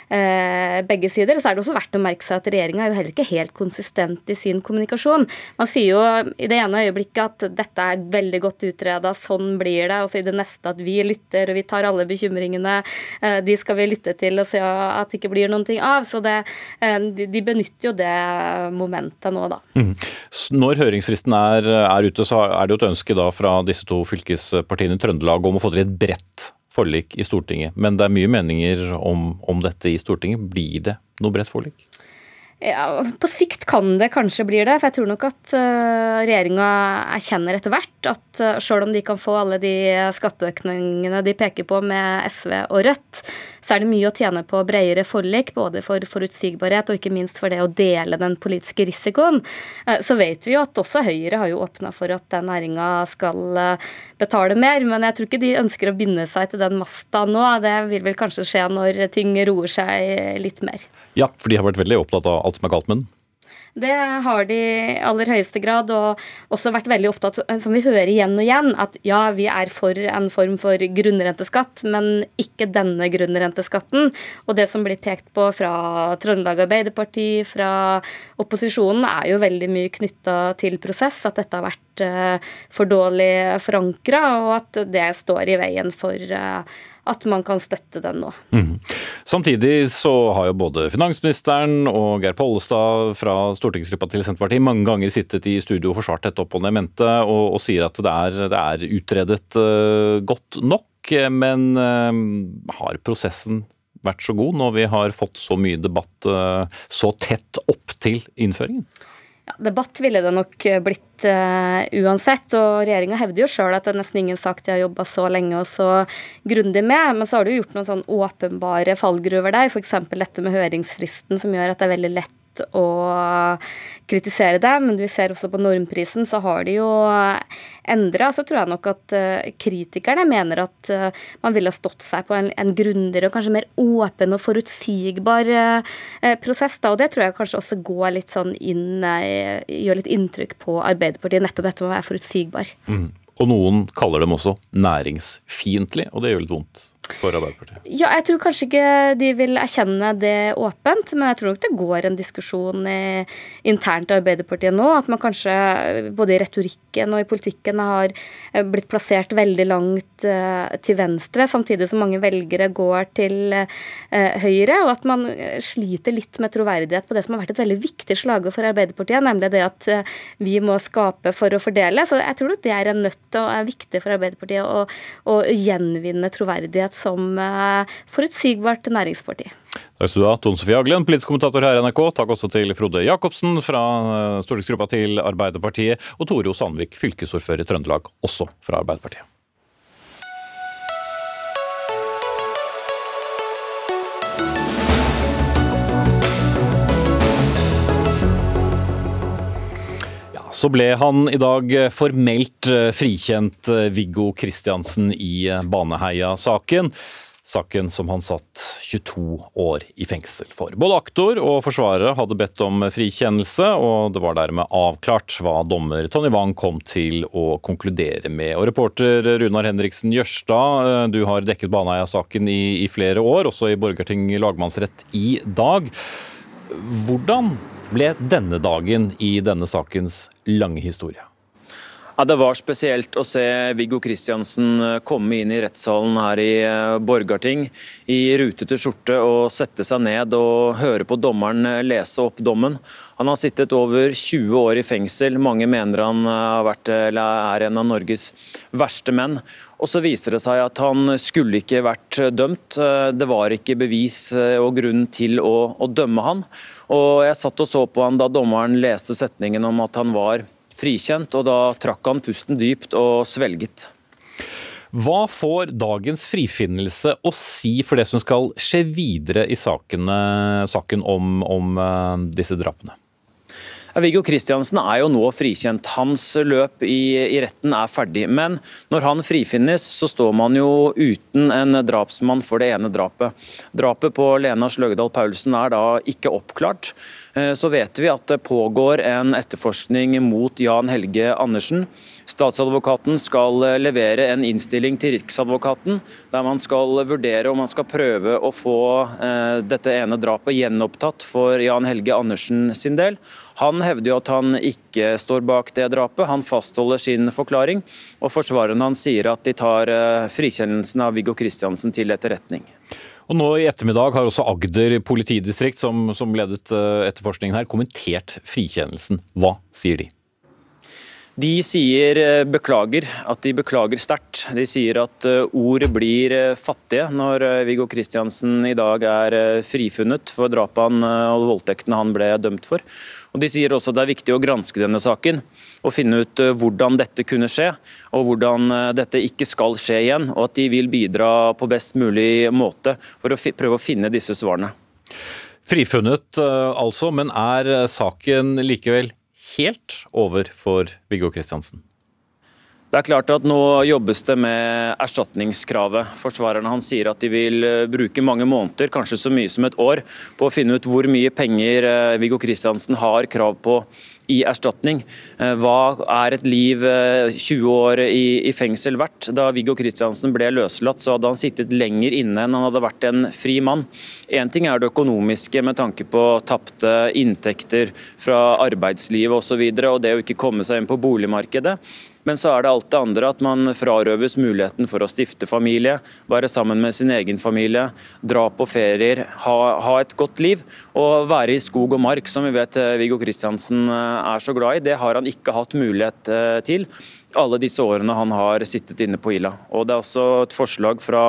begge sider. Så er det også verdt å merke seg at regjeringa er jo heller ikke helt konsistent i sin kommunikasjon. Man sier jo i det ene øyeblikket at dette er veldig godt utreda, sånn blir det. Og så i det neste at vi lytter, og vi tar alle bekymringene. Eh, de skal vi lytte til og se at det ikke blir noen ting av. Så det, eh, de, benytter jo det momentet nå, da. Mm. Når høringsfristen er, er, ute, så er det jo et ønske da fra disse to fylkespartiene i Trøndelag om å få til et bredt forlik i Stortinget. Men det er mye meninger om, om dette i Stortinget. Blir det noe bredt forlik? Ja, På sikt kan det kanskje bli det. For jeg tror nok at uh, regjeringa erkjenner etter hvert at uh, selv om de kan få alle de skatteøkningene de peker på med SV og Rødt, så er det mye å tjene på bredere forlik, både for forutsigbarhet og ikke minst for det å dele den politiske risikoen. Uh, så vet vi jo at også Høyre har jo åpna for at den næringa skal betale mer, men jeg tror ikke de ønsker å binde seg til den masta nå. Det vil vel kanskje skje når ting roer seg litt mer. Ja, for de har vært veldig opptatt av alt som er galt med den? Det har de i aller høyeste grad, og også vært veldig opptatt, som vi hører igjen og igjen, at ja, vi er for en form for grunnrenteskatt, men ikke denne grunnrenteskatten. Og det som blir pekt på fra Trøndelag Arbeiderparti, fra opposisjonen, er jo veldig mye knytta til prosess, at dette har vært uh, for dårlig forankra, og at det står i veien for uh, at man kan støtte den nå. Mm. Samtidig så har jo både finansministeren og Geir Pollestad fra stortingsgruppa til Senterpartiet mange ganger sittet i studio og forsvart dette opp og mente, og, og sier at det er, det er utredet uh, godt nok. Men uh, har prosessen vært så god når vi har fått så mye debatt uh, så tett opp til innføringen? Ja, debatt ville det nok blitt uh, uansett. og Regjeringa hevder jo sjøl at det er nesten ingen sak de har jobba så lenge og så grundig med. Men så har du gjort noen sånn åpenbare fallgruver der, f.eks. dette med høringsfristen, som gjør at det er veldig lett å kritisere det, men vi ser også på normprisen, så har de jo endra. Så tror jeg nok at uh, kritikerne mener at uh, man ville stått seg på en, en grundigere og kanskje mer åpen og forutsigbar uh, prosess. Da, og det tror jeg kanskje også går litt sånn inn, gjør litt inntrykk på Arbeiderpartiet, nettopp dette med å være forutsigbar. Mm. Og noen kaller dem også næringsfiendtlig, og det gjør litt vondt for Arbeiderpartiet? Ja, jeg tror kanskje ikke de vil erkjenne det åpent, men jeg tror nok det går en diskusjon i, internt i Arbeiderpartiet nå. At man kanskje både i retorikken og i politikken har eh, blitt plassert veldig langt uh, til venstre, samtidig som mange velgere går til uh, høyre, og at man sliter litt med troverdighet på det som har vært et veldig viktig slagord for Arbeiderpartiet, nemlig det at uh, vi må skape for å fordele. Så jeg tror nok det er en nøtt og er viktig for Arbeiderpartiet å, å gjenvinne troverdighet som eh, forutsigbart næringsparti. Takk skal du ha, Tone Sofie Aglen, politisk kommentator her i NRK. Takk også til Frode Jacobsen fra eh, stortingsgruppa til Arbeiderpartiet, og Tore O. Sandvik, fylkesordfører i Trøndelag, også fra Arbeiderpartiet. Så ble han i dag formelt eh, frikjent, eh, Viggo Kristiansen, i eh, Baneheia-saken. Saken som han satt 22 år i fengsel for. Både aktor og forsvarere hadde bedt om frikjennelse, og det var dermed avklart hva dommer Tonje Wang kom til å konkludere med. Og Reporter Runar Henriksen Jørstad, du har dekket Baneheia-saken i, i flere år, også i Borgarting lagmannsrett i dag. Hvordan ble denne dagen i denne sakens lange historie? Ja, Det var spesielt å se Viggo Kristiansen eh, komme inn i rettssalen her i eh, Borgarting i rutete skjorte og sette seg ned og høre på dommeren eh, lese opp dommen. Han har sittet over 20 år i fengsel. Mange mener han vært, er en av Norges verste menn. Og Så viser det seg at han skulle ikke vært dømt. Det var ikke bevis og grunn til å, å dømme han. Og Jeg satt og så på han da dommeren leste setningen om at han var frikjent, og da trakk han pusten dypt og svelget. Hva får dagens frifinnelse å si for det som skal skje videre i sakene, saken om, om eh, disse drapene? Viggo Kristiansen er jo nå frikjent. Hans løp i, i, retten er ferdig. Men når han frifinnes, så står man jo uten en drapsmann for det ene drapet. Drapet på Lena Sløgdal Paulsen er da ikke oppklart. Eh, så vet vi at det pågår en etterforskning mot Jan Helge Andersen. Statsadvokaten skal eh, levere en innstilling til Riksadvokaten, der man skal vurdere om man skal prøve å få eh, dette ene drapet gjenopptatt for Jan Helge Andersen sin del. Han hevder jo at han ikke står bak det drapet, han fastholder sin forklaring. Og forsvareren hans sier at de tar eh, frikjennelsen av Viggo Kristiansen til etterretning. Og nå I ettermiddag har også Agder politidistrikt, som, som ledet etterforskningen her, kommentert frikjennelsen. Hva sier de? De sier eh, beklager, at de beklager sterkt. De sier at eh, ord blir eh, fattige når Viggo Kristiansen i dag er frifunnet for drapene og voldtektene han ble dømt for. Og De sier også at det er viktig å granske denne saken og finne ut hvordan dette kunne skje, og hvordan dette ikke skal skje igjen. Og at de vil bidra på best mulig måte for å prøve å finne disse svarene. Frifunnet altså, men er saken likevel helt over for Viggo Kristiansen? Det er klart at Nå jobbes det med erstatningskravet. Forsvarerne hans sier at de vil eh, bruke mange måneder, kanskje så mye som et år, på å finne ut hvor mye penger eh, Viggo Kristiansen har krav på i erstatning. Eh, hva er et liv 20 eh, år i, i fengsel verdt? Da Viggo Kristiansen ble løslatt, så hadde han sittet lenger inne enn han hadde vært en fri mann. Én ting er det økonomiske med tanke på tapte inntekter fra arbeidslivet osv. Og, så videre, og det å ikke komme seg inn på boligmarkedet. Men så er det alt det andre, at man frarøves muligheten for å stifte familie, være sammen med sin egen familie, dra på ferier, ha, ha et godt liv. Og være i skog og mark, som vi vet eh, Viggo Kristiansen eh, er så glad i. Det har han ikke hatt mulighet eh, til alle disse årene han har sittet inne på Ila. Og Det er også et forslag fra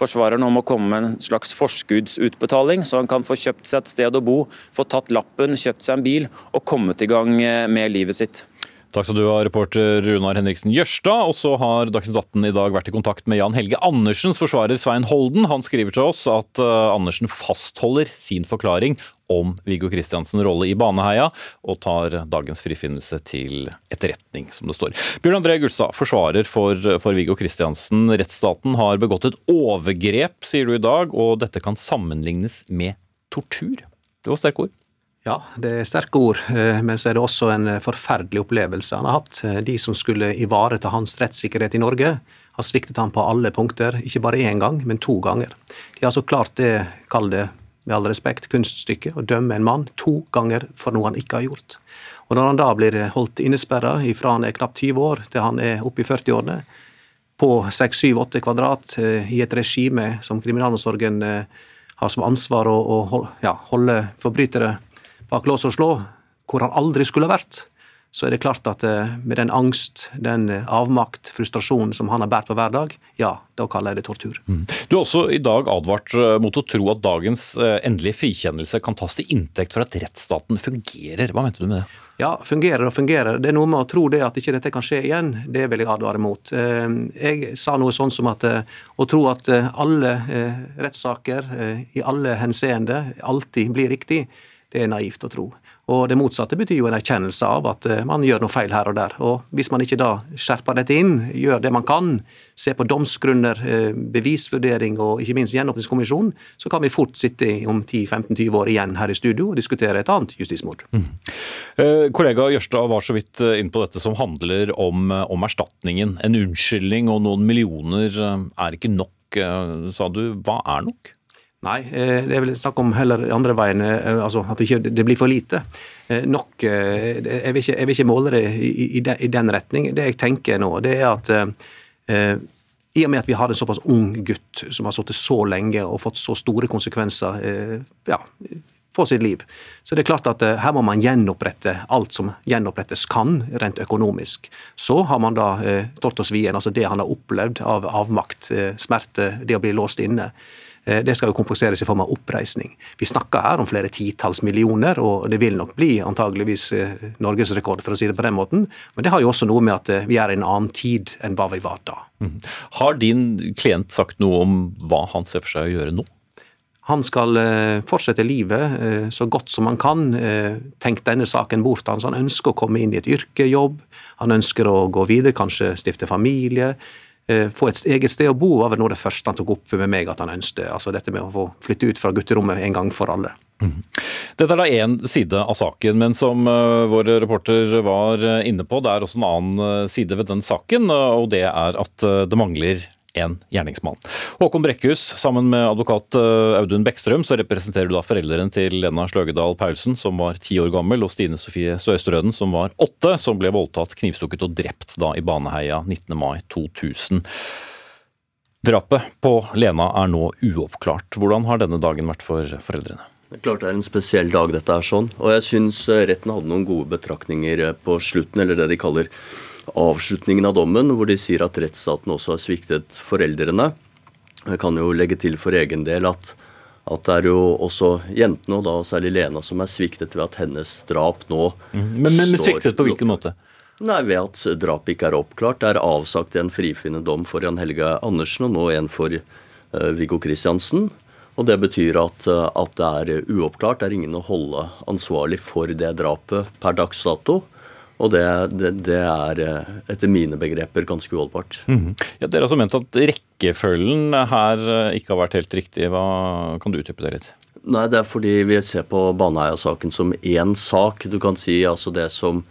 forsvareren om å komme med en slags forskuddsutbetaling, så han kan få kjøpt seg et sted å bo, få tatt lappen, kjøpt seg en bil og kommet i gang med livet sitt. Takk skal du ha, reporter Runar Henriksen Jørstad. Og så har Dagsnytt 18 i dag vært i kontakt med Jan Helge Andersens forsvarer Svein Holden. Han skriver til oss at uh, Andersen fastholder sin forklaring om Viggo Kristiansen' rolle i Baneheia, og tar dagens frifinnelse til etterretning, som det står. Bjørn André Gullstad, forsvarer for, for Viggo Kristiansen. Rettsstaten har begått et overgrep, sier du i dag, og dette kan sammenlignes med tortur. Det var sterke ord. Ja, det er sterke ord, eh, men så er det også en eh, forferdelig opplevelse han har hatt. Eh, de som skulle ivareta hans rettssikkerhet i Norge, har sviktet han på alle punkter. Ikke bare én gang, men to ganger. De har altså klart det, kall det med all respekt, kunststykket å dømme en mann to ganger for noe han ikke har gjort. Og når han da blir holdt innesperra fra han er knapt 20 år til han er oppe i 40-årene, på 6-7-8 kvadrat, i et regime som kriminalomsorgen har som ansvar å, ja, holde forbrytere bak lås og slå, hvor han aldri skulle ha vært, så er det klart at eh, med den angst, den eh, avmakt, frustrasjonen som han har båret på hver dag, ja, da kaller jeg det tortur. Mm. Du har også i dag advart eh, mot å tro at dagens endelige frikjennelse kan tas til inntekt for at rettsstaten fungerer. Hva mente du med det? Ja, fungerer og fungerer. Det er noe med å tro det at ikke dette kan skje igjen. Det vil jeg advare mot. Jeg sa noe sånn som at å tro at alle rettssaker i alle henseende alltid blir riktig, det er naivt å tro. Og det motsatte betyr jo en erkjennelse av at eh, man gjør noe feil her og der. Og hvis man ikke da skjerper dette inn, gjør det man kan, ser på domsgrunner, eh, bevisvurdering og ikke minst gjenåpningskommisjonen, så kan vi fort sitte om 10-15-20 år igjen her i studio og diskutere et annet justismord. Mm. Eh, kollega Jørstad var så vidt inn på dette som handler om, om erstatningen. En unnskyldning og noen millioner er ikke nok, sa du. Hva er nok? Nei, eh, det er vel snakk om heller andre veien, eh, altså at ikke, det blir for lite. Eh, nok, jeg vil ikke, jeg vil ikke måle det i, i, den retning. Det jeg tenker nå, det er at i og med at vi har en såpass ung gutt som har sittet så lenge og fått så store konsekvenser ja, for sitt liv, så det er klart at her må man gjenopprette alt som gjenopprettes kan, rent økonomisk. Så har man da eh, Tortosvien, altså det han har opplevd av avmakt, smerte, det å bli låst inne. Eh, det skal jo kompenseres i form av oppreisning. Vi snakker her om flere titalls millioner, og det vil nok bli antageligvis Norges norgesrekord, for å si det på den måten. Men det har jo også noe med at eh, vi er i en annen tid enn hva vi var da. Mhm. Har din klient sagt noe om hva han ser for seg å gjøre nå? Han skal fortsette livet så godt som han kan. Tenk denne saken bort. Han ønsker å komme inn i et yrkejobb. Han ønsker å gå videre, kanskje stifte familie. Eh, få et eget sted å bo var vel noe av det første han tok opp med meg at han ønsket. Altså dette med å få flytte ut fra gutterommet en gang for alle. Mm. Dette er da én side av saken, men som uh, vår reporter var eh, inne på, det er også en annen side ved den saken, og det er at det mangler en gjerningsmann. Håkon Brekkhus, sammen med advokat eh, Audun Bekkstrøm, så representerer du da foreldrene til Lena Sløgedal Paulsen, som var ti år gammel, og Stine Sofie Søstrøden, som var åtte, som ble voldtatt, knivstukket og drept da i Baneheia 19. mai 2000. Drapet på Lena er nå uoppklart. Hvordan har denne dagen vært for foreldrene? Det er klart det er en spesiell dag, dette er sånn. Og jeg syns eh, retten hadde noen gode betraktninger eh, på slutten, eller det de kaller avslutningen av dommen, hvor de sier at rettsstaten også har sviktet foreldrene. Jeg kan jo legge til for egen del at, at det er jo også jentene, og da særlig Lena, som er sviktet ved at hennes drap nå mm. Men, men sviktet på hvilken måte? Nei, Ved at drapet ikke er oppklart. Det er avsagt en frifinnende dom for Jan Helge Andersen, og nå en for uh, Viggo Kristiansen. Og Det betyr at, at, det er uoppklart. Det er ingen å holde ansvarlig for det drapet per dags dato. Og det, det, det, er eh, etter mine begreper ganske uholdbart. Mm -hmm. ja, dere har også ment at rekkefølgen her eh, ikke har vært helt riktig. Hva Kan du utdype det litt? Nei, Det er fordi vi ser på Baneheia-saken som én sak. Du kan si altså det som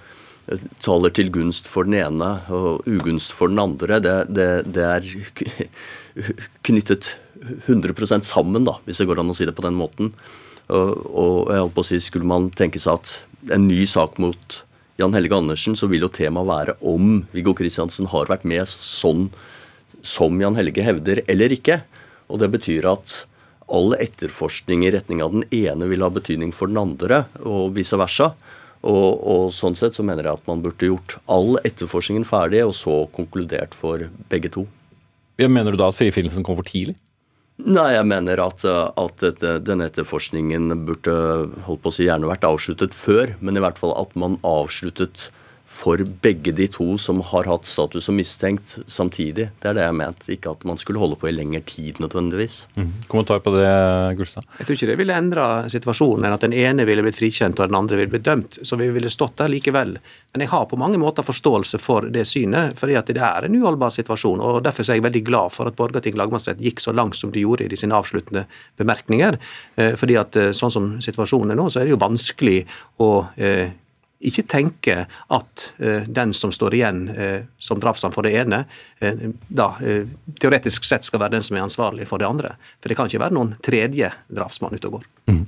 eh, taler til gunst for den ene og ugunst for den andre, det, det, det er knyttet 100% sammen, da, hvis det går an å si det på den måten. Og, og jeg holdt på å si, Skulle man tenke seg at en ny sak mot Jan Helge Andersen, så vil jo temaet være om Viggo Kristiansen har vært med sånn som Jan Helge hevder, eller ikke. Og det betyr at all etterforskning i retning av den ene vil ha betydning for den andre, og vice versa. Og, og, sånn sett så mener jeg at man burde gjort all etterforskningen ferdig, og så konkludert for begge to. Mener du da at frifinnelsen kom for tidlig? Nei, jeg mener at, at denne etterforskningen burde holdt på å si, gjerne vært avsluttet før, men i hvert fall at man avsluttet for begge de to som har hatt status som mistenkt samtidig. Det er det jeg mente, ikke at man skulle holde på i lengre tid nødvendigvis. Mm. Kommentar på det, Gulstad? Jeg tror ikke det ville endra situasjonen enn at den ene ville blitt frikjent og den andre ville blitt dømt. Så vi ville stått der likevel. Men jeg har på mange måter forståelse for det synet, fordi at det er en uholdbar situasjon. og Derfor er jeg veldig glad for at Borgarting lagmannsrett gikk så langt som de gjorde i sine avsluttende bemerkninger. Eh, fordi at eh, sånn som situasjonen er nå, så er det jo vanskelig å eh, ikke tenke at uh, den som står igjen uh, som drapsmann for det ene, uh, da teoretisk sett skal være den som er ansvarlig for det andre. For det kan ikke være noen tredje drapsmann ute og går. Mm.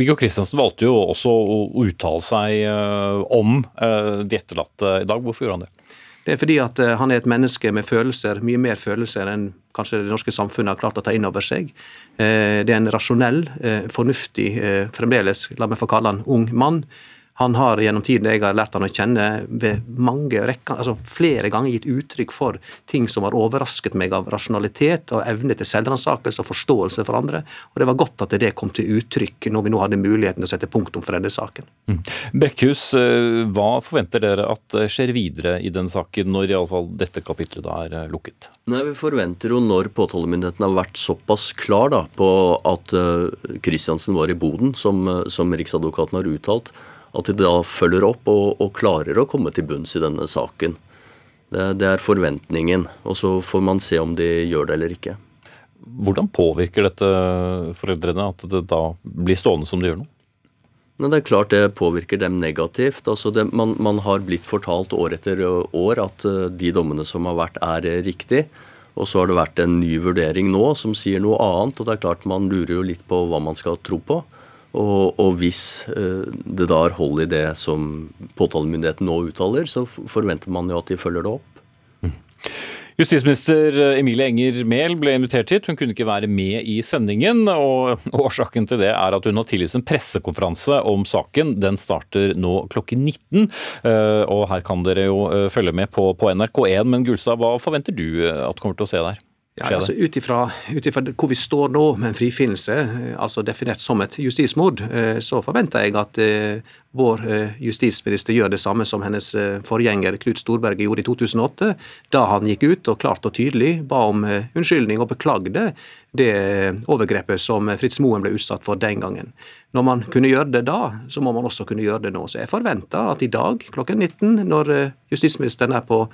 Viggo Kristiansen valgte jo også å uttale seg om de etterlatte i dag. Hvorfor gjorde han det? Det er fordi at han er et menneske med følelser, mye mer følelser enn kanskje det norske samfunnet har klart å ta inn over seg. Det er en rasjonell, fornuftig, fremdeles, la meg få kalle han ung mann han har gjennom tiden jeg har lært han å kjenne, ved mange rekker, altså flere ganger gitt uttrykk for ting som har overrasket meg av rasjonalitet og evne til selvransakelse og forståelse for andre. Og Det var godt at det kom til uttrykk når vi nå hadde muligheten til å sette punktum for denne saken. Mm. Bekkhus, eh, hva forventer dere at skjer videre i den saken, når i alle fall dette kapitlet da er eh, lukket? Nei, Vi forventer jo når påtalemyndigheten har vært såpass klar da, på at Kristiansen var i boden, som, som Riksadvokaten har uttalt, at de da følger opp og, og klarer å komme til bunns i denne saken. Det, det, er forventningen. Og så får man se om de gjør det eller ikke. Hvordan påvirker dette foreldrene, at det da blir stående som de gjør nå? Det er klart det påvirker dem negativt. Altså det, man, man, har blitt fortalt år etter år at eh, de dommene som har vært, er riktig. Og så har det vært en ny vurdering nå som sier noe annet. Og det er klart man lurer jo litt på hva man skal tro på. Og, og, hvis eh, det da er hold i det som påtalemyndigheten nå uttaler, så forventer man jo at de følger det opp. Mm. Justisminister Emilie Enger Mehl ble invitert hit. Hun kunne ikke være med i sendingen. og Årsaken til det er at hun har tillyst en pressekonferanse om saken. Den starter nå klokken 19. Eh, og Her kan dere jo eh, følge med på, på NRK1. Men Gulstad, hva forventer du at kommer til å se der? Ja, altså Ut ifra hvor vi står nå med en frifinnelse, eh, altså definert som et justismord, eh, så forventer jeg at eh, vår justisminister gjør det samme som hennes forgjenger Knut Storberget gjorde i 2008, da han gikk ut og klart og tydelig ba om unnskyldning og beklagde det overgrepet som Fritz Moen ble utsatt for den gangen. Når man kunne gjøre det da, så må man også kunne gjøre det nå. Så jeg forventer at i dag klokken 19, når justisministeren er på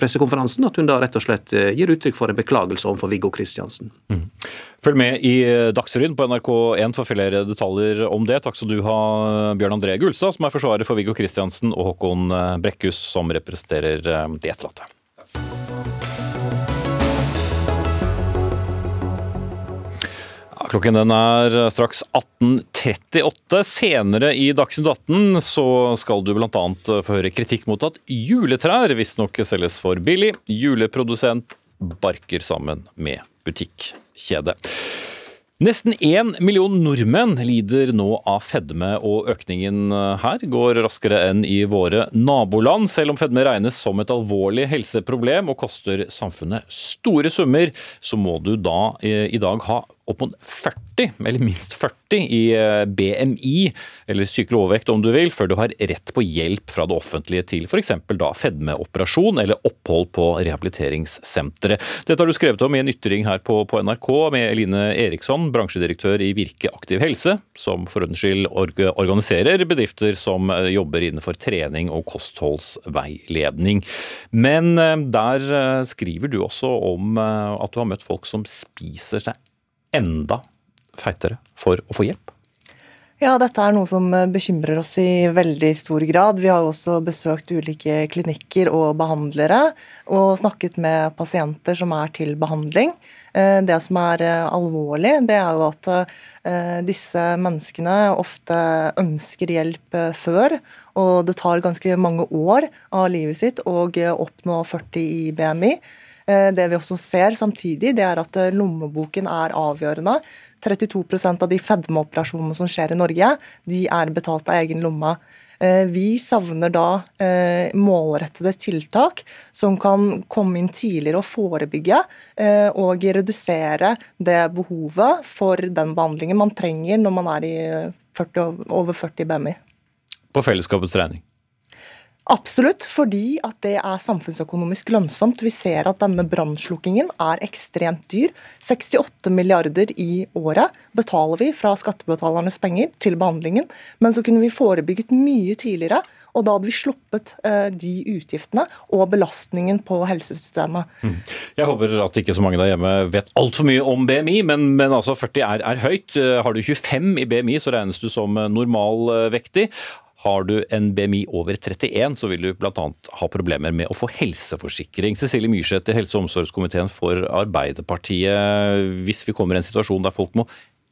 pressekonferansen at hun da rett og slett eh, gir uttrykk for en beklagelse overfor Viggo Kristiansen. Mm. Følg med i eh, Dagsrevyen på NRK1 for flere detaljer om det. Takk skal du ha, Bjørn André Gulstad, som er forsvarer for Viggo Kristiansen, og Håkon Brekkhus, som representerer de etterlatte. Klokken den er straks 18.38. Senere i Dagsnytt 18 så skal du bl.a. få høre kritikk mot at juletrær visstnok selges for billig. Juleprodusent barker sammen med butikkjede. Nesten én million nordmenn lider nå av fedme, og økningen her går raskere enn i våre naboland. Selv om fedme regnes som et alvorlig helseproblem og koster samfunnet store summer, så må du da eh, i dag ha opp mot 40, eller minst 40 i eh, BMI, eller sykelig overvekt om du vil, før du har rett på hjelp fra det offentlige til f.eks. da fedmeoperasjon eller opphold på rehabiliteringssenteret. Dette har du skrevet om i en ytring her på, på NRK med Eline Eriksson, bransjedirektør i Virke aktiv helse, som for ordens skyld organiserer bedrifter som eh, jobber innenfor trening og kostholdsveiledning. Men eh, der skriver du også om at du har møtt folk som spiser seg enda feitere for å få hjelp? Ja, dette er noe som bekymrer oss i veldig stor grad. Vi har jo også besøkt ulike klinikker og behandlere og snakket med pasienter som er til behandling. Eh, det som er eh, alvorlig, det er jo at eh, disse menneskene ofte ønsker hjelp før, og det tar ganske mange år av livet sitt å oppnå 40 i BMI. Det vi også ser samtidig, det er at lommeboken er avgjørende. 32% av de fedmeoperasjonene som skjer i Norge, de er betalt av egen lomme. Eh, vi savner da eh, målrettede tiltak som kan komme inn tidligere og forebygge eh, og redusere det behovet for den behandlingen man trenger når man er i 40, over 40 BMI. På fellesskapets regning? Absolutt, fordi at det er samfunnsøkonomisk lønnsomt. Vi ser at denne brannslukkingen er ekstremt dyr. 68 milliarder i året betaler vi fra skattebetalernes penger til behandlingen. Men så kunne vi forebygget mye tidligere, og da hadde vi sluppet eh, de utgiftene og belastningen på helsesystemet. Mm. Jeg håper at ikke så mange der hjemme vet altfor mye om BMI, men, men altså 40 er, er høyt. Har du 25 i BMI, så regnes du som normalvektig. Har du en BMI over 31, så vil du bl.a. ha problemer med å få helseforsikring. Cecilie Myrseth i helse- og omsorgskomiteen for Arbeiderpartiet. Hvis vi kommer i en situasjon der folk må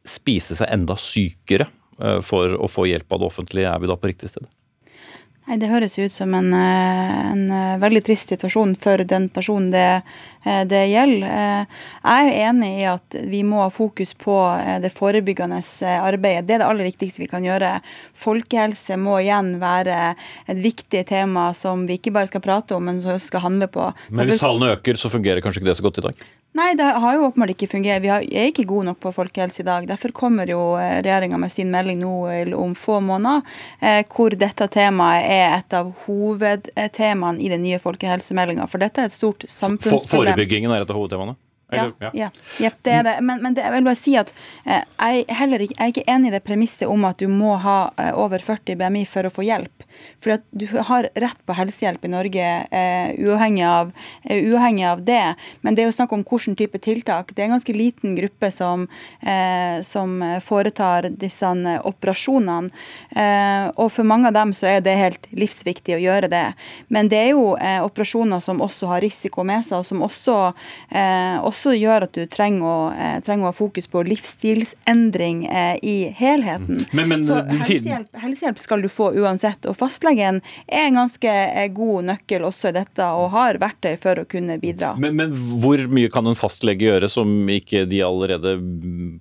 spise seg enda sykere eh, for å få hjelp av det offentlige, er vi da på riktig sted? Nei, Det høres ut som en, eh, en, eh, veldig trist situasjon for den personen det, eh, det, gjelder. Jeg er enig i at vi må ha fokus på det forebyggende arbeidet. Det er det aller viktigste vi kan gjøre. Folkehelse må igjen være et viktig tema som vi ikke bare skal prate om, men som vi skal handle på. Men hvis tallene øker, så fungerer kanskje ikke det så godt i dag? Nei, det har jo åpenbart ikke fungert. Vi er ikke gode nok på folkehelse i dag. Derfor kommer jo regjeringa med sin melding nå om få måneder, hvor dette temaet er et av hovedtemaene i den nye folkehelsemeldinga. For dette er et stort samfunnsproblem. Forebyggingen er et av hovedtemaene? Ja, ja. ja. Yep, det er det. Men, men det, jeg vil bare si at eh, jeg, heller ikke, jeg er ikke enig i det premisset om at du må ha eh, over 40 BMI for å få hjelp. For at du har rett på helsehjelp i Norge uh, uavhengig, av, uh, uavhengig, av, det. Men det er jo snakk om hvilken type tiltak. Det er en ganske liten gruppe som, uh, som foretar disse operasjonene. og for mange av dem så er det helt livsviktig å gjøre det. Men det er jo operasjoner som også har risiko med seg, og som også, også gjør at du trenger å, trenger å, ha fokus på livsstilsendring i helheten. Men, men, så helsehjelp, helsehjelp, skal du få uansett. og fastlegen er en ganske eh, god nøkkel også i dette, og har verktøy for å kunne bidra. Men, men hvor mye kan en fastlege gjøre som ikke de allerede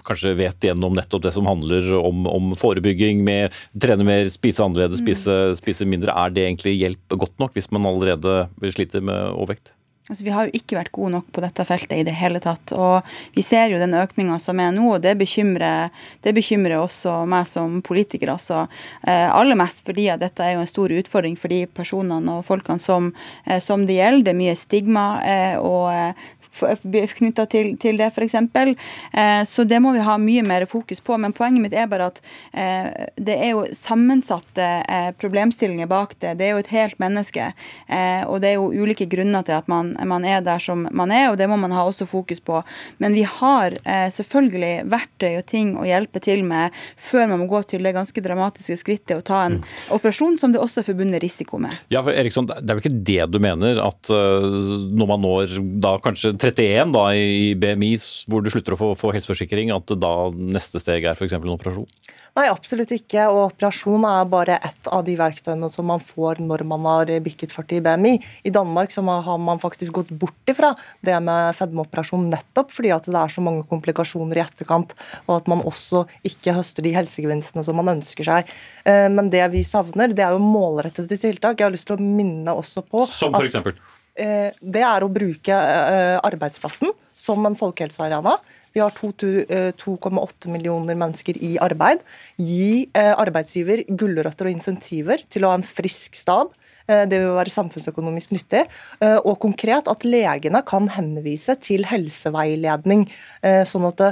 kanskje vet gjennom nettopp det som handler om, om forebygging, med trene mer, spise annerledes, mm. spise, spise mindre? Er det egentlig hjelp godt nok hvis man allerede sliter med overvekt? Altså, vi har jo ikke vært gode nok på dette feltet i det hele tatt. Og vi ser jo den økninga som er nå, og det bekymrer, det bekymrer også meg som politiker. Altså, eh, aller mest fordi at dette er jo en stor utfordring for de personene og folkene som, eh, som det gjelder. Det er mye stigma eh, og eh, knytta til, til, det, f.eks. Eh, så det må vi ha mye mer fokus på. Men poenget mitt er bare at eh, det er jo sammensatte eh, problemstillinger bak det. Det er jo et helt menneske. Eh, og det er jo ulike grunner til at man, man, er der som man er, og det må man ha også fokus på. Men vi har selvfølgelig verktøy og ting å hjelpe til med før man må gå til det ganske dramatiske skrittet å ta en mm. operasjon som det også er forbundet risiko med. Ja, for Eriksson, Det er vel ikke det du mener, at når man når da kanskje 31 da, i BMI hvor du slutter å få, få helseforsikring, at da neste steg er f.eks. en operasjon? Nei, absolutt ikke. Og operasjon er bare ett av de verktøyene som man får når man har bikket 40 i BMI. I Danmark så har man faktisk gått bort ifra det med fedmeoperasjon nettopp fordi at det er så mange komplikasjoner i etterkant, og at man også ikke høster de helsegevinstene som man ønsker seg. Eh, men det vi savner, det er jo målrettede tiltak. Jeg har lyst til å minne også på Som for eksempel? Eh, det er å bruke eh, arbeidsplassen som en folkehelsearena. Vi har 2,8 eh, millioner mennesker i arbeid. Gi arbeidsgiver gulrøtter og insentiver til å ha en frisk stab det vil være samfunnsøkonomisk nyttig. Eh, og konkret at legene kan henvise til helseveiledning. Eh, sånn at,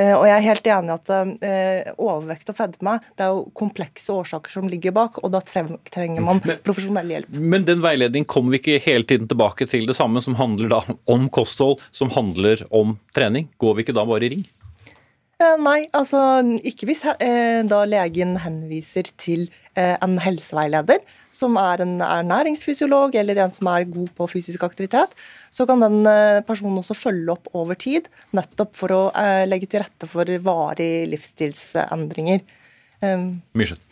og Jeg er helt enig i at overvekt og fedme det er jo komplekse årsaker som ligger bak, og da trenger man profesjonell hjelp. Men den veiledningen kommer vi ikke hele tiden tilbake til det samme, som handler da om kosthold, som handler om trening? Går vi ikke da bare i ring? Eh, nei, altså ikke hvis eh, da legen henviser til eh, en helseveileder, som er en ernæringsfysiolog eller en som er god på fysisk aktivitet. Så kan den personen også følge opp over tid, nettopp for å legge til rette for varige livsstilsendringer. Myrseth.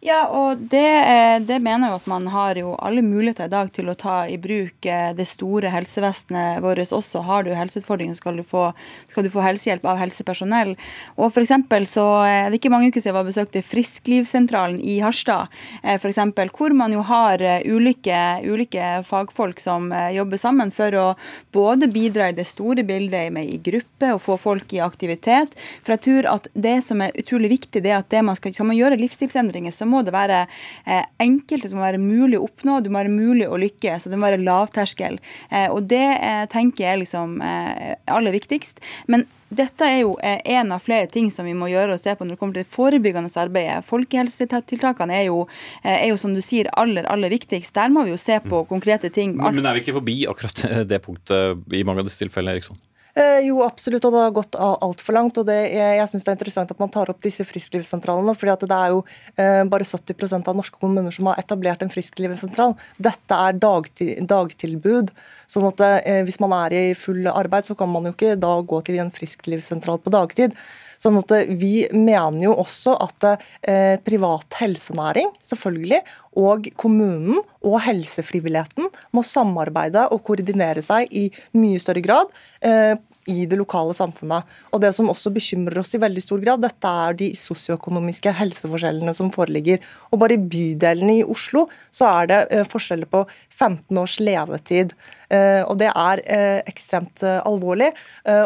Ja, og det, eh, det, mener jeg at man har jo alle muligheter i dag til å ta i bruk eh, det store helsevesenet vårt også. Har du helseutfordringer, skal du få, skal du få helsehjelp av helsepersonell. Og for så er Det ikke mange uker siden jeg var besøkte Frisklivssentralen i Harstad, eh, for eksempel, hvor man jo har ulike, ulike, fagfolk som jobber sammen for å både bidra i det store bildet med i gruppe og få folk i aktivitet. For jeg tror at det som er utrolig viktig, det er at det man skal, skal man gjøre livsstilsendringer, så må det være eh, som det må være mulig å oppnå, det må være mulig å lykkes, og det må være lavterskel. Eh, og det eh, tenker jeg liksom aller viktigst. Men dette er jo en av flere ting som vi må gjøre og se på når det kommer til det forebyggende arbeidet. Folkehelsetiltakene er jo, er jo som du sier, aller aller viktigst. Der må vi jo se på konkrete ting. Men er vi ikke forbi akkurat det punktet i mange av disse tilfellene, Eriksson? Eh, jo, absolutt, og det har gått altfor langt. og det, Jeg, jeg syns det er interessant at man tar opp disse frisklivssentralene. fordi det er jo eh, bare 70% av norske kommuner som har etablert en frisklivssentral. Dette er dagti, dagtilbud. sånn at eh, hvis man er i full arbeid, så kan man jo ikke da gå til en frisklivssentral på dagtid. Sånn at eh, Vi mener jo også at eh, privat helsenæring selvfølgelig, og kommunen og helsefrivilligheten må samarbeide og koordinere seg i mye større grad eh, i det lokale samfunnet. Og Det som også bekymrer oss i veldig stor grad, dette er de sosioøkonomiske helseforskjellene som foreligger. Og Bare i bydelene i Oslo så er det eh, forskjeller på 15 års levetid. Eh, og Det er ekstremt alvorlig.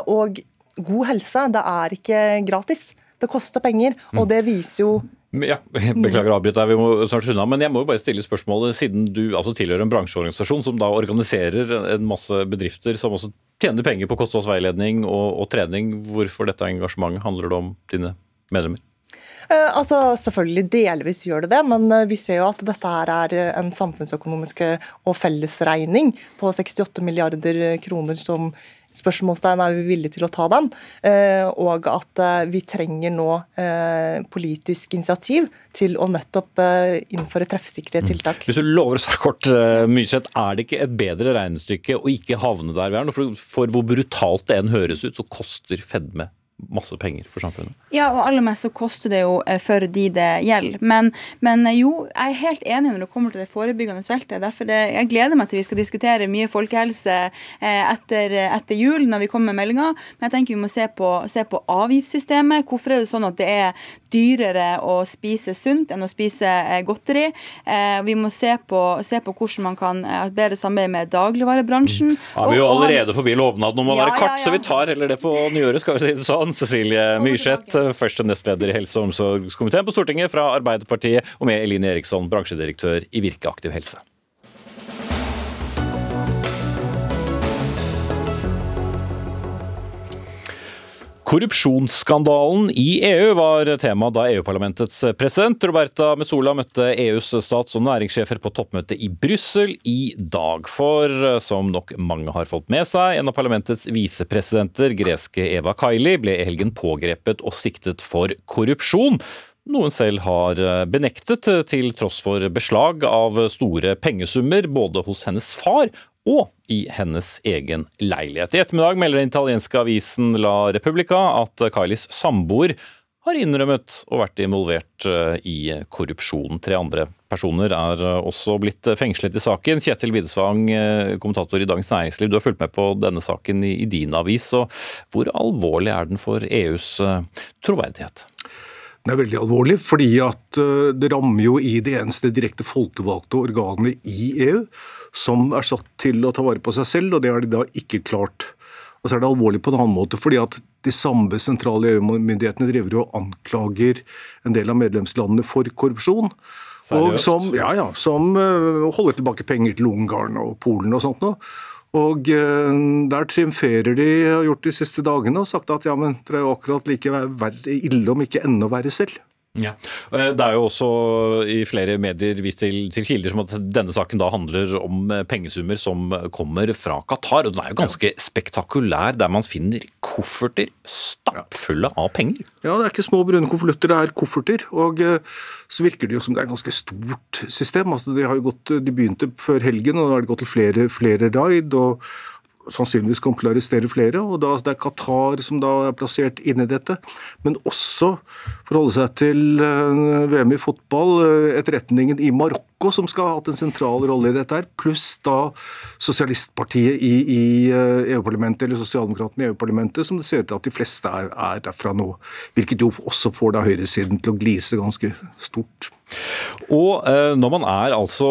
Og god helse, det er ikke gratis. Det koster penger, og mm. det viser jo ja, Beklager å avbryte deg, vi må snart av. Men jeg må jo bare stille spørsmålet, siden du altså tilhører en bransjeorganisasjon som da organiserer en masse bedrifter som også tjener penger på kostholdsveiledning og, og trening. Hvorfor dette engasjementet? Handler det om dine medlemmer? Eh, altså, Selvfølgelig delvis gjør det det, men eh, vi ser jo at dette her er en samfunnsøkonomisk og fellesregning på 68 milliarder kroner som spørsmålstegn er vi villige til å ta den. Eh, og at eh, vi trenger nå eh, politisk initiativ til å nettopp innføre treffsikre mm. tiltak. Hvis du lover å svare kort, Myrseth, er det ikke et bedre regnestykke å ikke havne der vi er nå? For, for hvor brutalt det enn høres ut, så koster fedme masse penger for samfunnet. Ja, og aller mest så koster det jo eh, for de det gjelder. Men, men, eh, jo, jeg er helt enig når det kommer til det forebyggende feltet. Derfor det, jeg gleder meg til vi skal diskutere mye folkehelse eh, etter, etter jul når vi kommer med meldinga. Men jeg tenker vi må se på, se på, avgiftssystemet. Hvorfor er det sånn at det er dyrere å spise sunt enn å spise godteri? Vi må se på, se på hvordan man kan ha et bedre samarbeid med dagligvarebransjen. Mm. Ja, vi er jo allerede forbi lovnaden om å ja, være kart, ja. så vi tar heller det på nyåret, skal vi si det sånn. Cecilie Myrseth, første nestleder i helse- og omsorgskomiteen på Stortinget fra Arbeiderpartiet, og med Eline Eriksson, bransjedirektør i Virke aktiv helse. Korrupsjonsskandalen i EU var tema da EU-parlamentets president Roberta Metsola møtte EUs stats- og næringssjefer på toppmøte i Brussel i dag. For som nok mange har fått med seg, en av parlamentets visepresidenter, greske Eva Kaili, ble i helgen pågrepet og siktet for korrupsjon. Noen selv har benektet, til tross for beslag av store pengesummer både hos hennes far og i hennes egen leilighet. I ettermiddag melder den italienske avisen La Repubblica at Kailis samboer har innrømmet å vært involvert eh, i korrupsjon. Tre andre personer er eh, også blitt fengslet i saken. Kjetil Widesvang, eh, kommentator i Dagens Næringsliv, du har fulgt med på denne saken i din avis. og Hvor alvorlig er den for EUs troverdighet? Den er veldig alvorlig, fordi at det rammer jo i det eneste direkte folkevalgte organet i EU som er satt til å ta vare på seg selv, og det har de da ikke klart. Og så er det alvorlig på en annen måte, fordi at de samme sentrale EU-myndighetene driver og anklager en del av medlemslandene for korrupsjon. Og som, ja, ja, som uh, holder tilbake penger til Ungarn og Polen og sånt noe. Og uh, der triumferer de, har gjort de siste dagene, og sagt at ja, men det er jo akkurat like ille, om ikke enda verre selv. Ja. Eh, det er jo også i flere medier vist til, til, kilder som at denne saken da handler om eh, pengesummer som kommer fra Qatar. og Den er jo ganske spektakulær, der man finner kofferter stappfulle av penger. Ja, det er ikke små brune konvolutter, det er kofferter. Og eh, så virker det jo som det er et ganske stort system. Altså, de, har jo gått, de begynte før helgen, og da har det gått til flere, flere raid. og sannsynligvis kommer til å arrestere flere. og da, Det er Qatar som da er plassert inni dette. Men også forholde seg til uh, VM i fotball, uh, etterretningen i Marokko, som skal ha hatt en sentral rolle i dette, her, pluss da sosialistpartiet i, i uh, EU-parlamentet, eller sosialdemokratene i EU-parlamentet, som det ser ut til at de fleste er, er derfra nå. Hvilket jo også får da høyresiden til å glise ganske stort. Og eh, når man er altså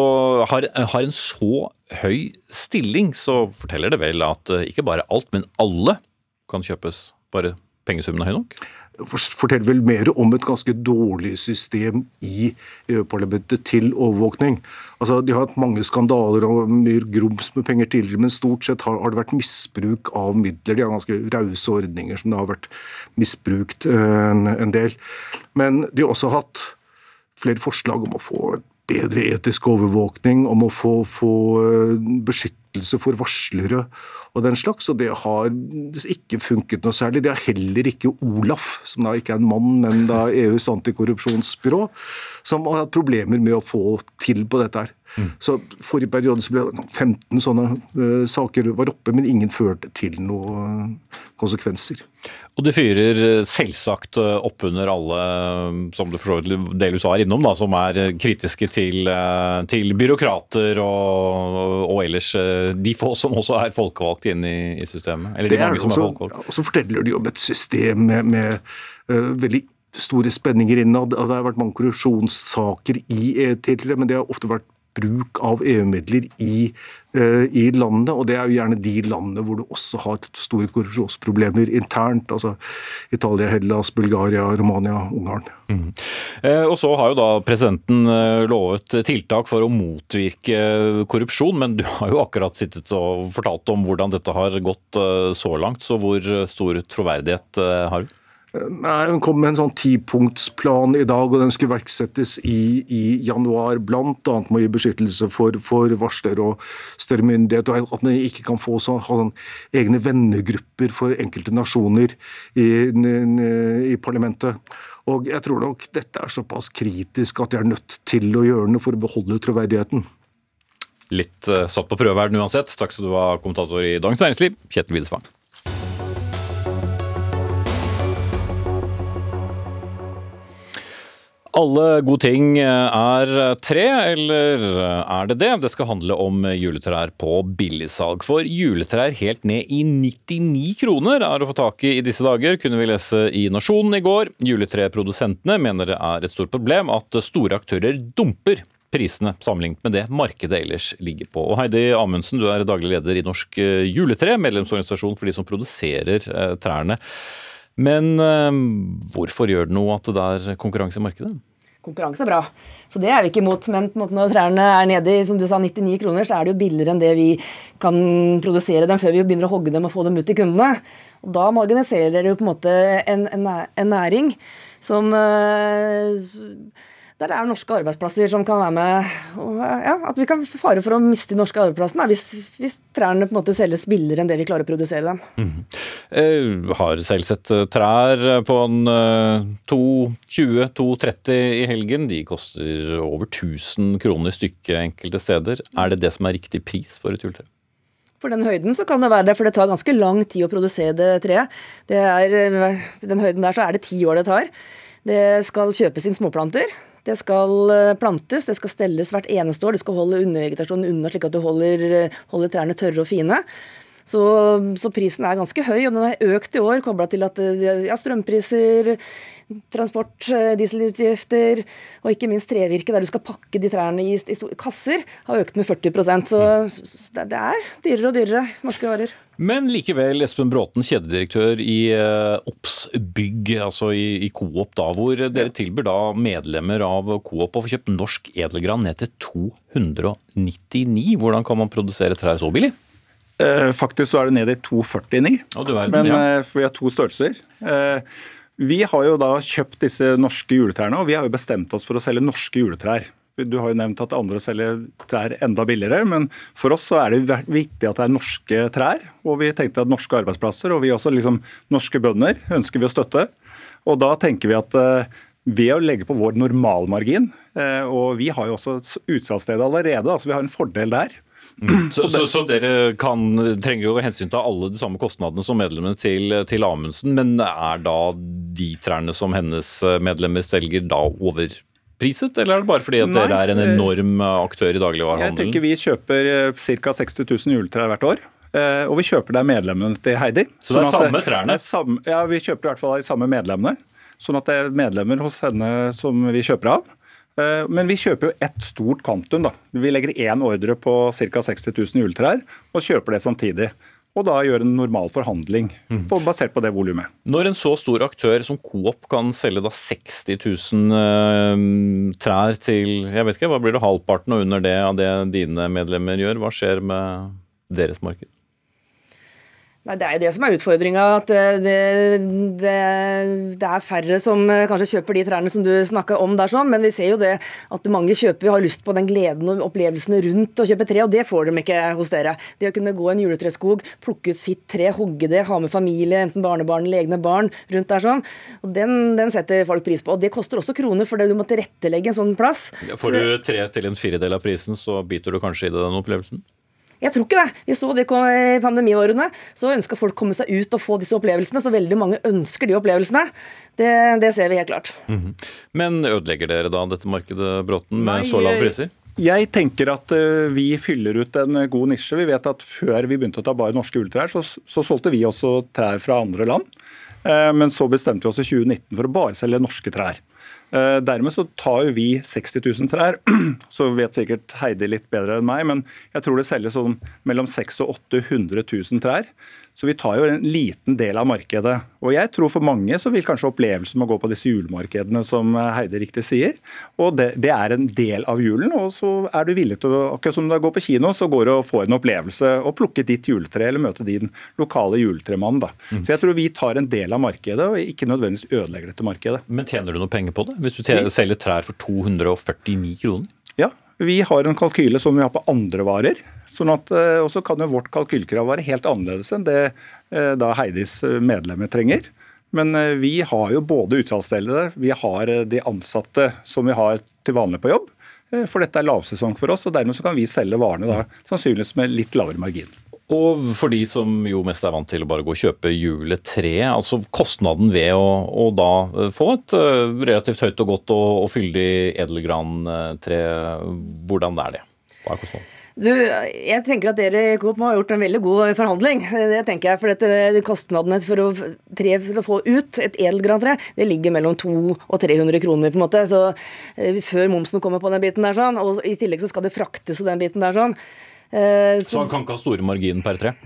har, har, en så høy stilling, så forteller det vel at eh, ikke bare alt, men alle kan kjøpes, bare pengesummen er høy nok? Forteller vel mer om et ganske dårlig system i EU-parlamentet til overvåkning. Altså, De har hatt mange skandaler og mye grums med penger tidligere, men stort sett har, det vært misbruk av midler. De har ganske rause ordninger som det har vært misbrukt eh, en, en del. Men de har også hatt flere forslag om å få bedre etisk overvåkning, om å få, få eh, beskyttelse for varslere og den slags, og det har ikke funket noe særlig. Det har heller ikke Olaf, som da ikke er en mann, men da EUs antikorrupsjonsbyrå, som har hatt problemer med å få til på dette her. Mm. Så Forrige periode så ble 15 sånne uh, saker var oppe, men ingen førte til noen konsekvenser. Og det fyrer eh, selvsagt eh, opp under alle, som du for delvis var innom, da, som er kritiske til, til byråkrater og, og, ellers de få som også er folkevalgte inn i, i systemet? Eller de mange som også, er folkevalgte? Og så forteller de om et system med, med uh, veldig store spenninger innad. Altså, det har vært mange korrupsjonssaker i tidligere, men det har ofte vært bruk av EU-midler i, uh, i landet, og det er jo gjerne de landene hvor du også har store korrupsjonsproblemer internt. altså Italia, Hellas, Bulgaria, Romania, Ungarn. Mm. Eh, og så har jo da presidenten eh, lovet tiltak for å motvirke korrupsjon, men du har jo akkurat sittet og fortalt om hvordan dette har gått eh, så langt, så hvor stor troverdighet har du? Nei, Hun kom med en sånn tipunktsplan i dag, og den skulle verksettes i, i januar. Bl.a. med å gi beskyttelse for, for varsler og større myndighet, og at man ikke kan få så, ha sånn egne vennegrupper for enkelte nasjoner i, i, parlamentet. Og jeg tror nok dette er såpass kritisk at de er nødt til å gjøre noe for å beholde troverdigheten. Litt uh, satt på prøve uansett. Takk skal du ha, kommentator i Dagens Næringsliv, Kjetil Widesvang. Alle gode ting er tre, eller er det det? Det skal handle om juletrær på billigsalg. For juletrær helt ned i 99 kroner er å få tak i i disse dager, kunne vi lese i Nasjonen i går. Juletreprodusentene mener det er et stort problem at store aktører dumper prisene sammenlignet med det markedet ellers ligger på. Og Heidi Amundsen, du er daglig leder i Norsk Juletre, medlemsorganisasjon for de som produserer eh, trærne. Men eh, hvorfor gjør det noe at det er konkurranse i markedet? Konkurranse er bra, så det er vi ikke imot. Men når trærne er nede i som du sa, 99 kroner, så er det jo billigere enn det vi kan produsere dem før vi begynner å hogge dem og få dem ut til kundene. Og Da marginaliserer det jo på en måte en, en, en næring som uh, der det er norske arbeidsplasser som kan være med og, ja, At vi kan fare for å miste de norske arbeidsplassene hvis, hvis, trærne på en måte selges billigere enn det vi klarer å produsere dem. Mm. Eh, har selv sett eh, trær på en eh, 220-230 i helgen. De koster over 1000 kroner stykket enkelte steder. Er det det som er riktig pris for et juletre? For den høyden så kan det være det, for det tar ganske lang tid å produsere det treet. Det er, eh, den høyden der så er det ti år det tar. Det skal kjøpes inn småplanter. Det skal eh, plantes, det skal stelles hvert eneste år. Du skal holde undervegetasjonen unna, slik at du holder, eh, holder trærne tørre og fine. Så, så, prisen er ganske høy, og den har økt i år, kobla til at eh, ja, strømpriser, transport, dieselutgifter og ikke minst trevirke, der du skal pakke de trærne i, i kasser, har økt med 40 Så, så det er dyrere og dyrere norske varer. Men likevel, Espen Bråten, kjededirektør i Ops Bygg, altså i, i Coop, da, hvor dere tilbyr da medlemmer av Coop å få kjøpt norsk edelgran ned til 299. Hvordan kan man produsere trær så billig? Eh, faktisk så er det ned i 249, oh, verden, men ja. for vi har to størrelser. Vi har jo da kjøpt disse norske juletrærne, og vi har jo bestemt oss for å selge norske juletrær. Du har jo nevnt at andre selger trær enda billigere, men for oss så er det viktig at det er norske trær. Og vi tenkte at norske arbeidsplasser, og vi også liksom norske bønder, ønsker vi å støtte. Og da tenker vi at eh, ved å legge på vår normalmargin, eh, og vi har jo også utsalgssted allerede, altså vi har en fordel der. Mm. Så, så, så, dere kan, trenger jo hensyn til alle de samme kostnadene som medlemmene til, til Amundsen, men er da de trærne som hennes medlemmer selger da over priset, eller er det bare fordi at dere er en eh, enorm aktør i dagligvarehandelen? Jeg tenker Vi kjøper eh, ca. 60 000 juletrær hvert år. Eh, og vi kjøper der medlemmene til Heidi. Så det er sånn samme trærne? Samme, ja, vi kjøper i hvert fall de samme medlemmene. Sånn at det er medlemmer hos henne som vi kjøper av. Men vi kjøper jo ett stort kvantum. da. Vi legger én ordre på ca. 60 000 juletrær og kjøper det samtidig og da gjøre en normal forhandling mm. basert på det volumet. Når en så stor aktør som Coop kan selge da 60 000 uh, trær til jeg vet ikke, hva blir det halvparten og under det av det dine medlemmer gjør, hva skjer med deres marked? Nei, Det er jo det som er utfordringa. At det, det, det, er færre som eh, kanskje kjøper de trærne som du snakka om der, sånn, men vi ser jo det at mange kjøper har lyst på den gleden og opplevelsene rundt å kjøpe tre, og det får de ikke hos dere. Det å kunne gå en juletreskog, plukke ut sitt tre, hogge det, ha med familie, enten barnebarn eller egne barn rundt der sånn, og den, den, setter folk pris på. Og det koster også kroner, for du må tilrettelegge en sånn plass. Får du tre til en firedel av prisen, så biter du kanskje i den opplevelsen? Jeg tror ikke det. Vi så det i pandemiårene. Så ønska folk å komme seg ut og få disse opplevelsene. Så veldig mange ønsker de opplevelsene. Det, det ser vi helt klart. Mm -hmm. Men ødelegger dere da dette markedet, Bråten, med Nei, så lave priser? Jeg tenker at uh, vi fyller ut en god nisje. Vi vet at før vi begynte å ta bare norske ulltrær, så, så solgte vi også trær fra andre land. Uh, men så bestemte vi oss i 2019 for å bare selge norske trær. Eh, dermed så tar jo vi 60 000 trær. Så vet sikkert Heidi litt bedre enn meg, men jeg tror det selges sånn mellom 600 000 og 800 000 trær. Så vi tar jo en liten del av markedet. Og jeg tror for mange så vil kanskje opplevelsen med å gå på disse julemarkedene, som Heide riktig sier, og det, det, er en del av julen. Og så er du villig til å, akkurat som du går på kino, så går du og får en opplevelse og plukke ditt juletre eller møte din lokale juletremann. da. Mm. Så jeg tror vi tar en del av markedet og ikke nødvendigvis ødelegger dette markedet. Men tjener du noe penger på det? Hvis du selger trær for 249 kroner? Vi har en kalkyle som vi har på andre varer. sånn at, eh, Og så kan jo vårt kalkylkrav være helt annerledes enn det eh, da Heidis eh, medlemmer trenger. Men vi har jo både utsalgsdelene, vi har de ansatte som vi har til vanlig på jobb. For dette er lavsesong for oss, og dermed kan vi selge varene da sannsynligvis med litt lavere margin. Og for de som jo mest er vant til å bare gå og kjøpe juletre, altså kostnaden ved å, å da eh, få et eh, relativt høyt og godt og, og fyldig edelgrantre, hvordan er det? Hva er kostnaden? Du, jeg tenker at dere i Coop må ha gjort en veldig god forhandling. Det tenker jeg, for dette, Kostnadene for å, tre, for å få ut et edelgrantre det ligger mellom 200 og 300 kroner. på en måte, så eh, Før momsen kommer på den biten der, sånn, og i tillegg så skal det fraktes og den biten der. sånn, Eh, så han kan ikke ha store marginen per tre?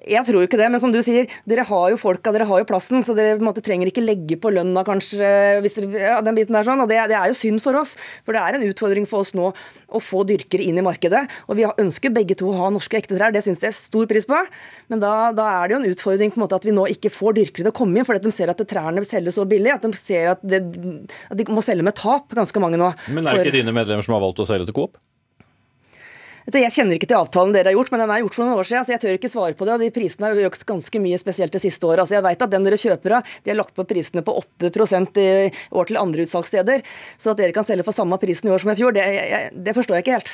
Jeg tror ikke det, men som du sier, dere har jo folka, dere har jo plassen, så dere måte, trenger ikke legge på lønna kanskje, hvis dere, ja, den biten der sånn, og det, det, er jo synd for oss. For det er en utfordring for oss nå å få dyrkere inn i markedet. Og vi ønsker begge to å ha norske ekte trær, det syns jeg er stor pris på. Men da, da, er det jo en utfordring på en måte at vi nå ikke får dyrkere til å komme inn, fordi de ser at trærne selges så billig at de ser at, det, at de må selge med tap, ganske mange nå. Men er det ikke for, dine medlemmer som har valgt å selge til Coop? Jeg kjenner ikke til avtalen dere har gjort, men den er gjort for noen år siden. så Jeg tør ikke svare på det. og de Prisene har økt ganske mye, spesielt det siste året. Altså, jeg vet at den dere kjøper av, de har lagt på prisene på 8 i år til andre utsalgssteder. Så at dere kan selge for samme prisen i år som i fjor, det, jeg, det forstår jeg ikke helt.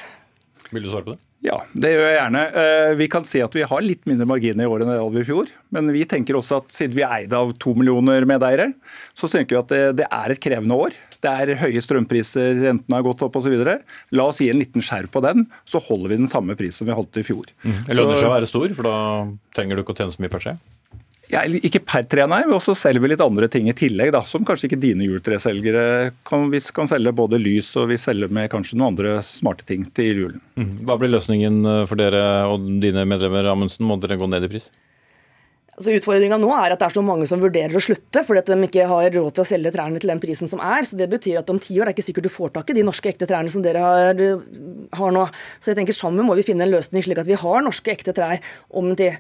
Vil du svare på det? Ja, det gjør jeg gjerne. Eh, vi kan se at vi har litt mindre marginer i år enn det hadde i fjor. Men vi tenker også at siden vi er eid av to millioner medeiere, så tenker vi at det, det er et krevende år. Det er høye strømpriser, rentene har gått opp osv. La oss gi en liten skjerv på den, så holder vi den samme pris som vi holdt i fjor. Mm. Det lønner seg å være stor, for da trenger du ikke å tjene så mye per se? Ja, ikke per tre, nei. Vi også selger vi litt andre ting i tillegg, da, som kanskje ikke dine juletreselgere kan. Vi kan selge både lys og vi selger med kanskje noen andre smarte ting til julen. Mm. Hva blir løsningen eh, for dere og dine medlemmer, Amundsen? Må dere gå ned i pris? Altså Utfordringa nå er at det er så mange som vurderer å slutte fordi at de ikke har råd til å selge trærne til den prisen som er. Så Det betyr at om ti år er det ikke sikkert du får tak i de norske ekte trærne som dere har, har nå. Så jeg tenker sammen må vi finne en løsning slik at vi har norske ekte trær om ti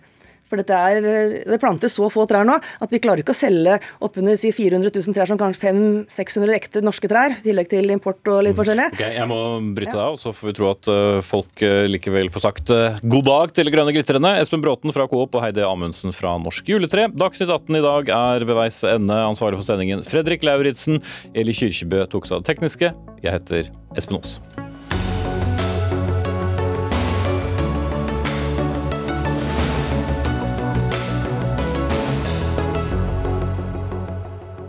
For er, det plantes så få trær nå at vi klarer ikke å selge oppunder si 400 000 trær som kanskje 500-600 ekte norske trær, i tillegg til import og litt forskjellig. Okay, Jeg må bryte deg av, så får vi tro at eh, folk eh, likevel får sagt eh, god dag til Grønne glitrende. Espen Bråten fra Coop og Heidi Amundsen fra Norsk Juletre. Dagsnytt 18 i dag er ved veis ende. Ansvarlig for sendingen Fredrik Lauritzen. Eli Kyrkjebø tok seg av det tekniske. Jeg heter Espen Aas.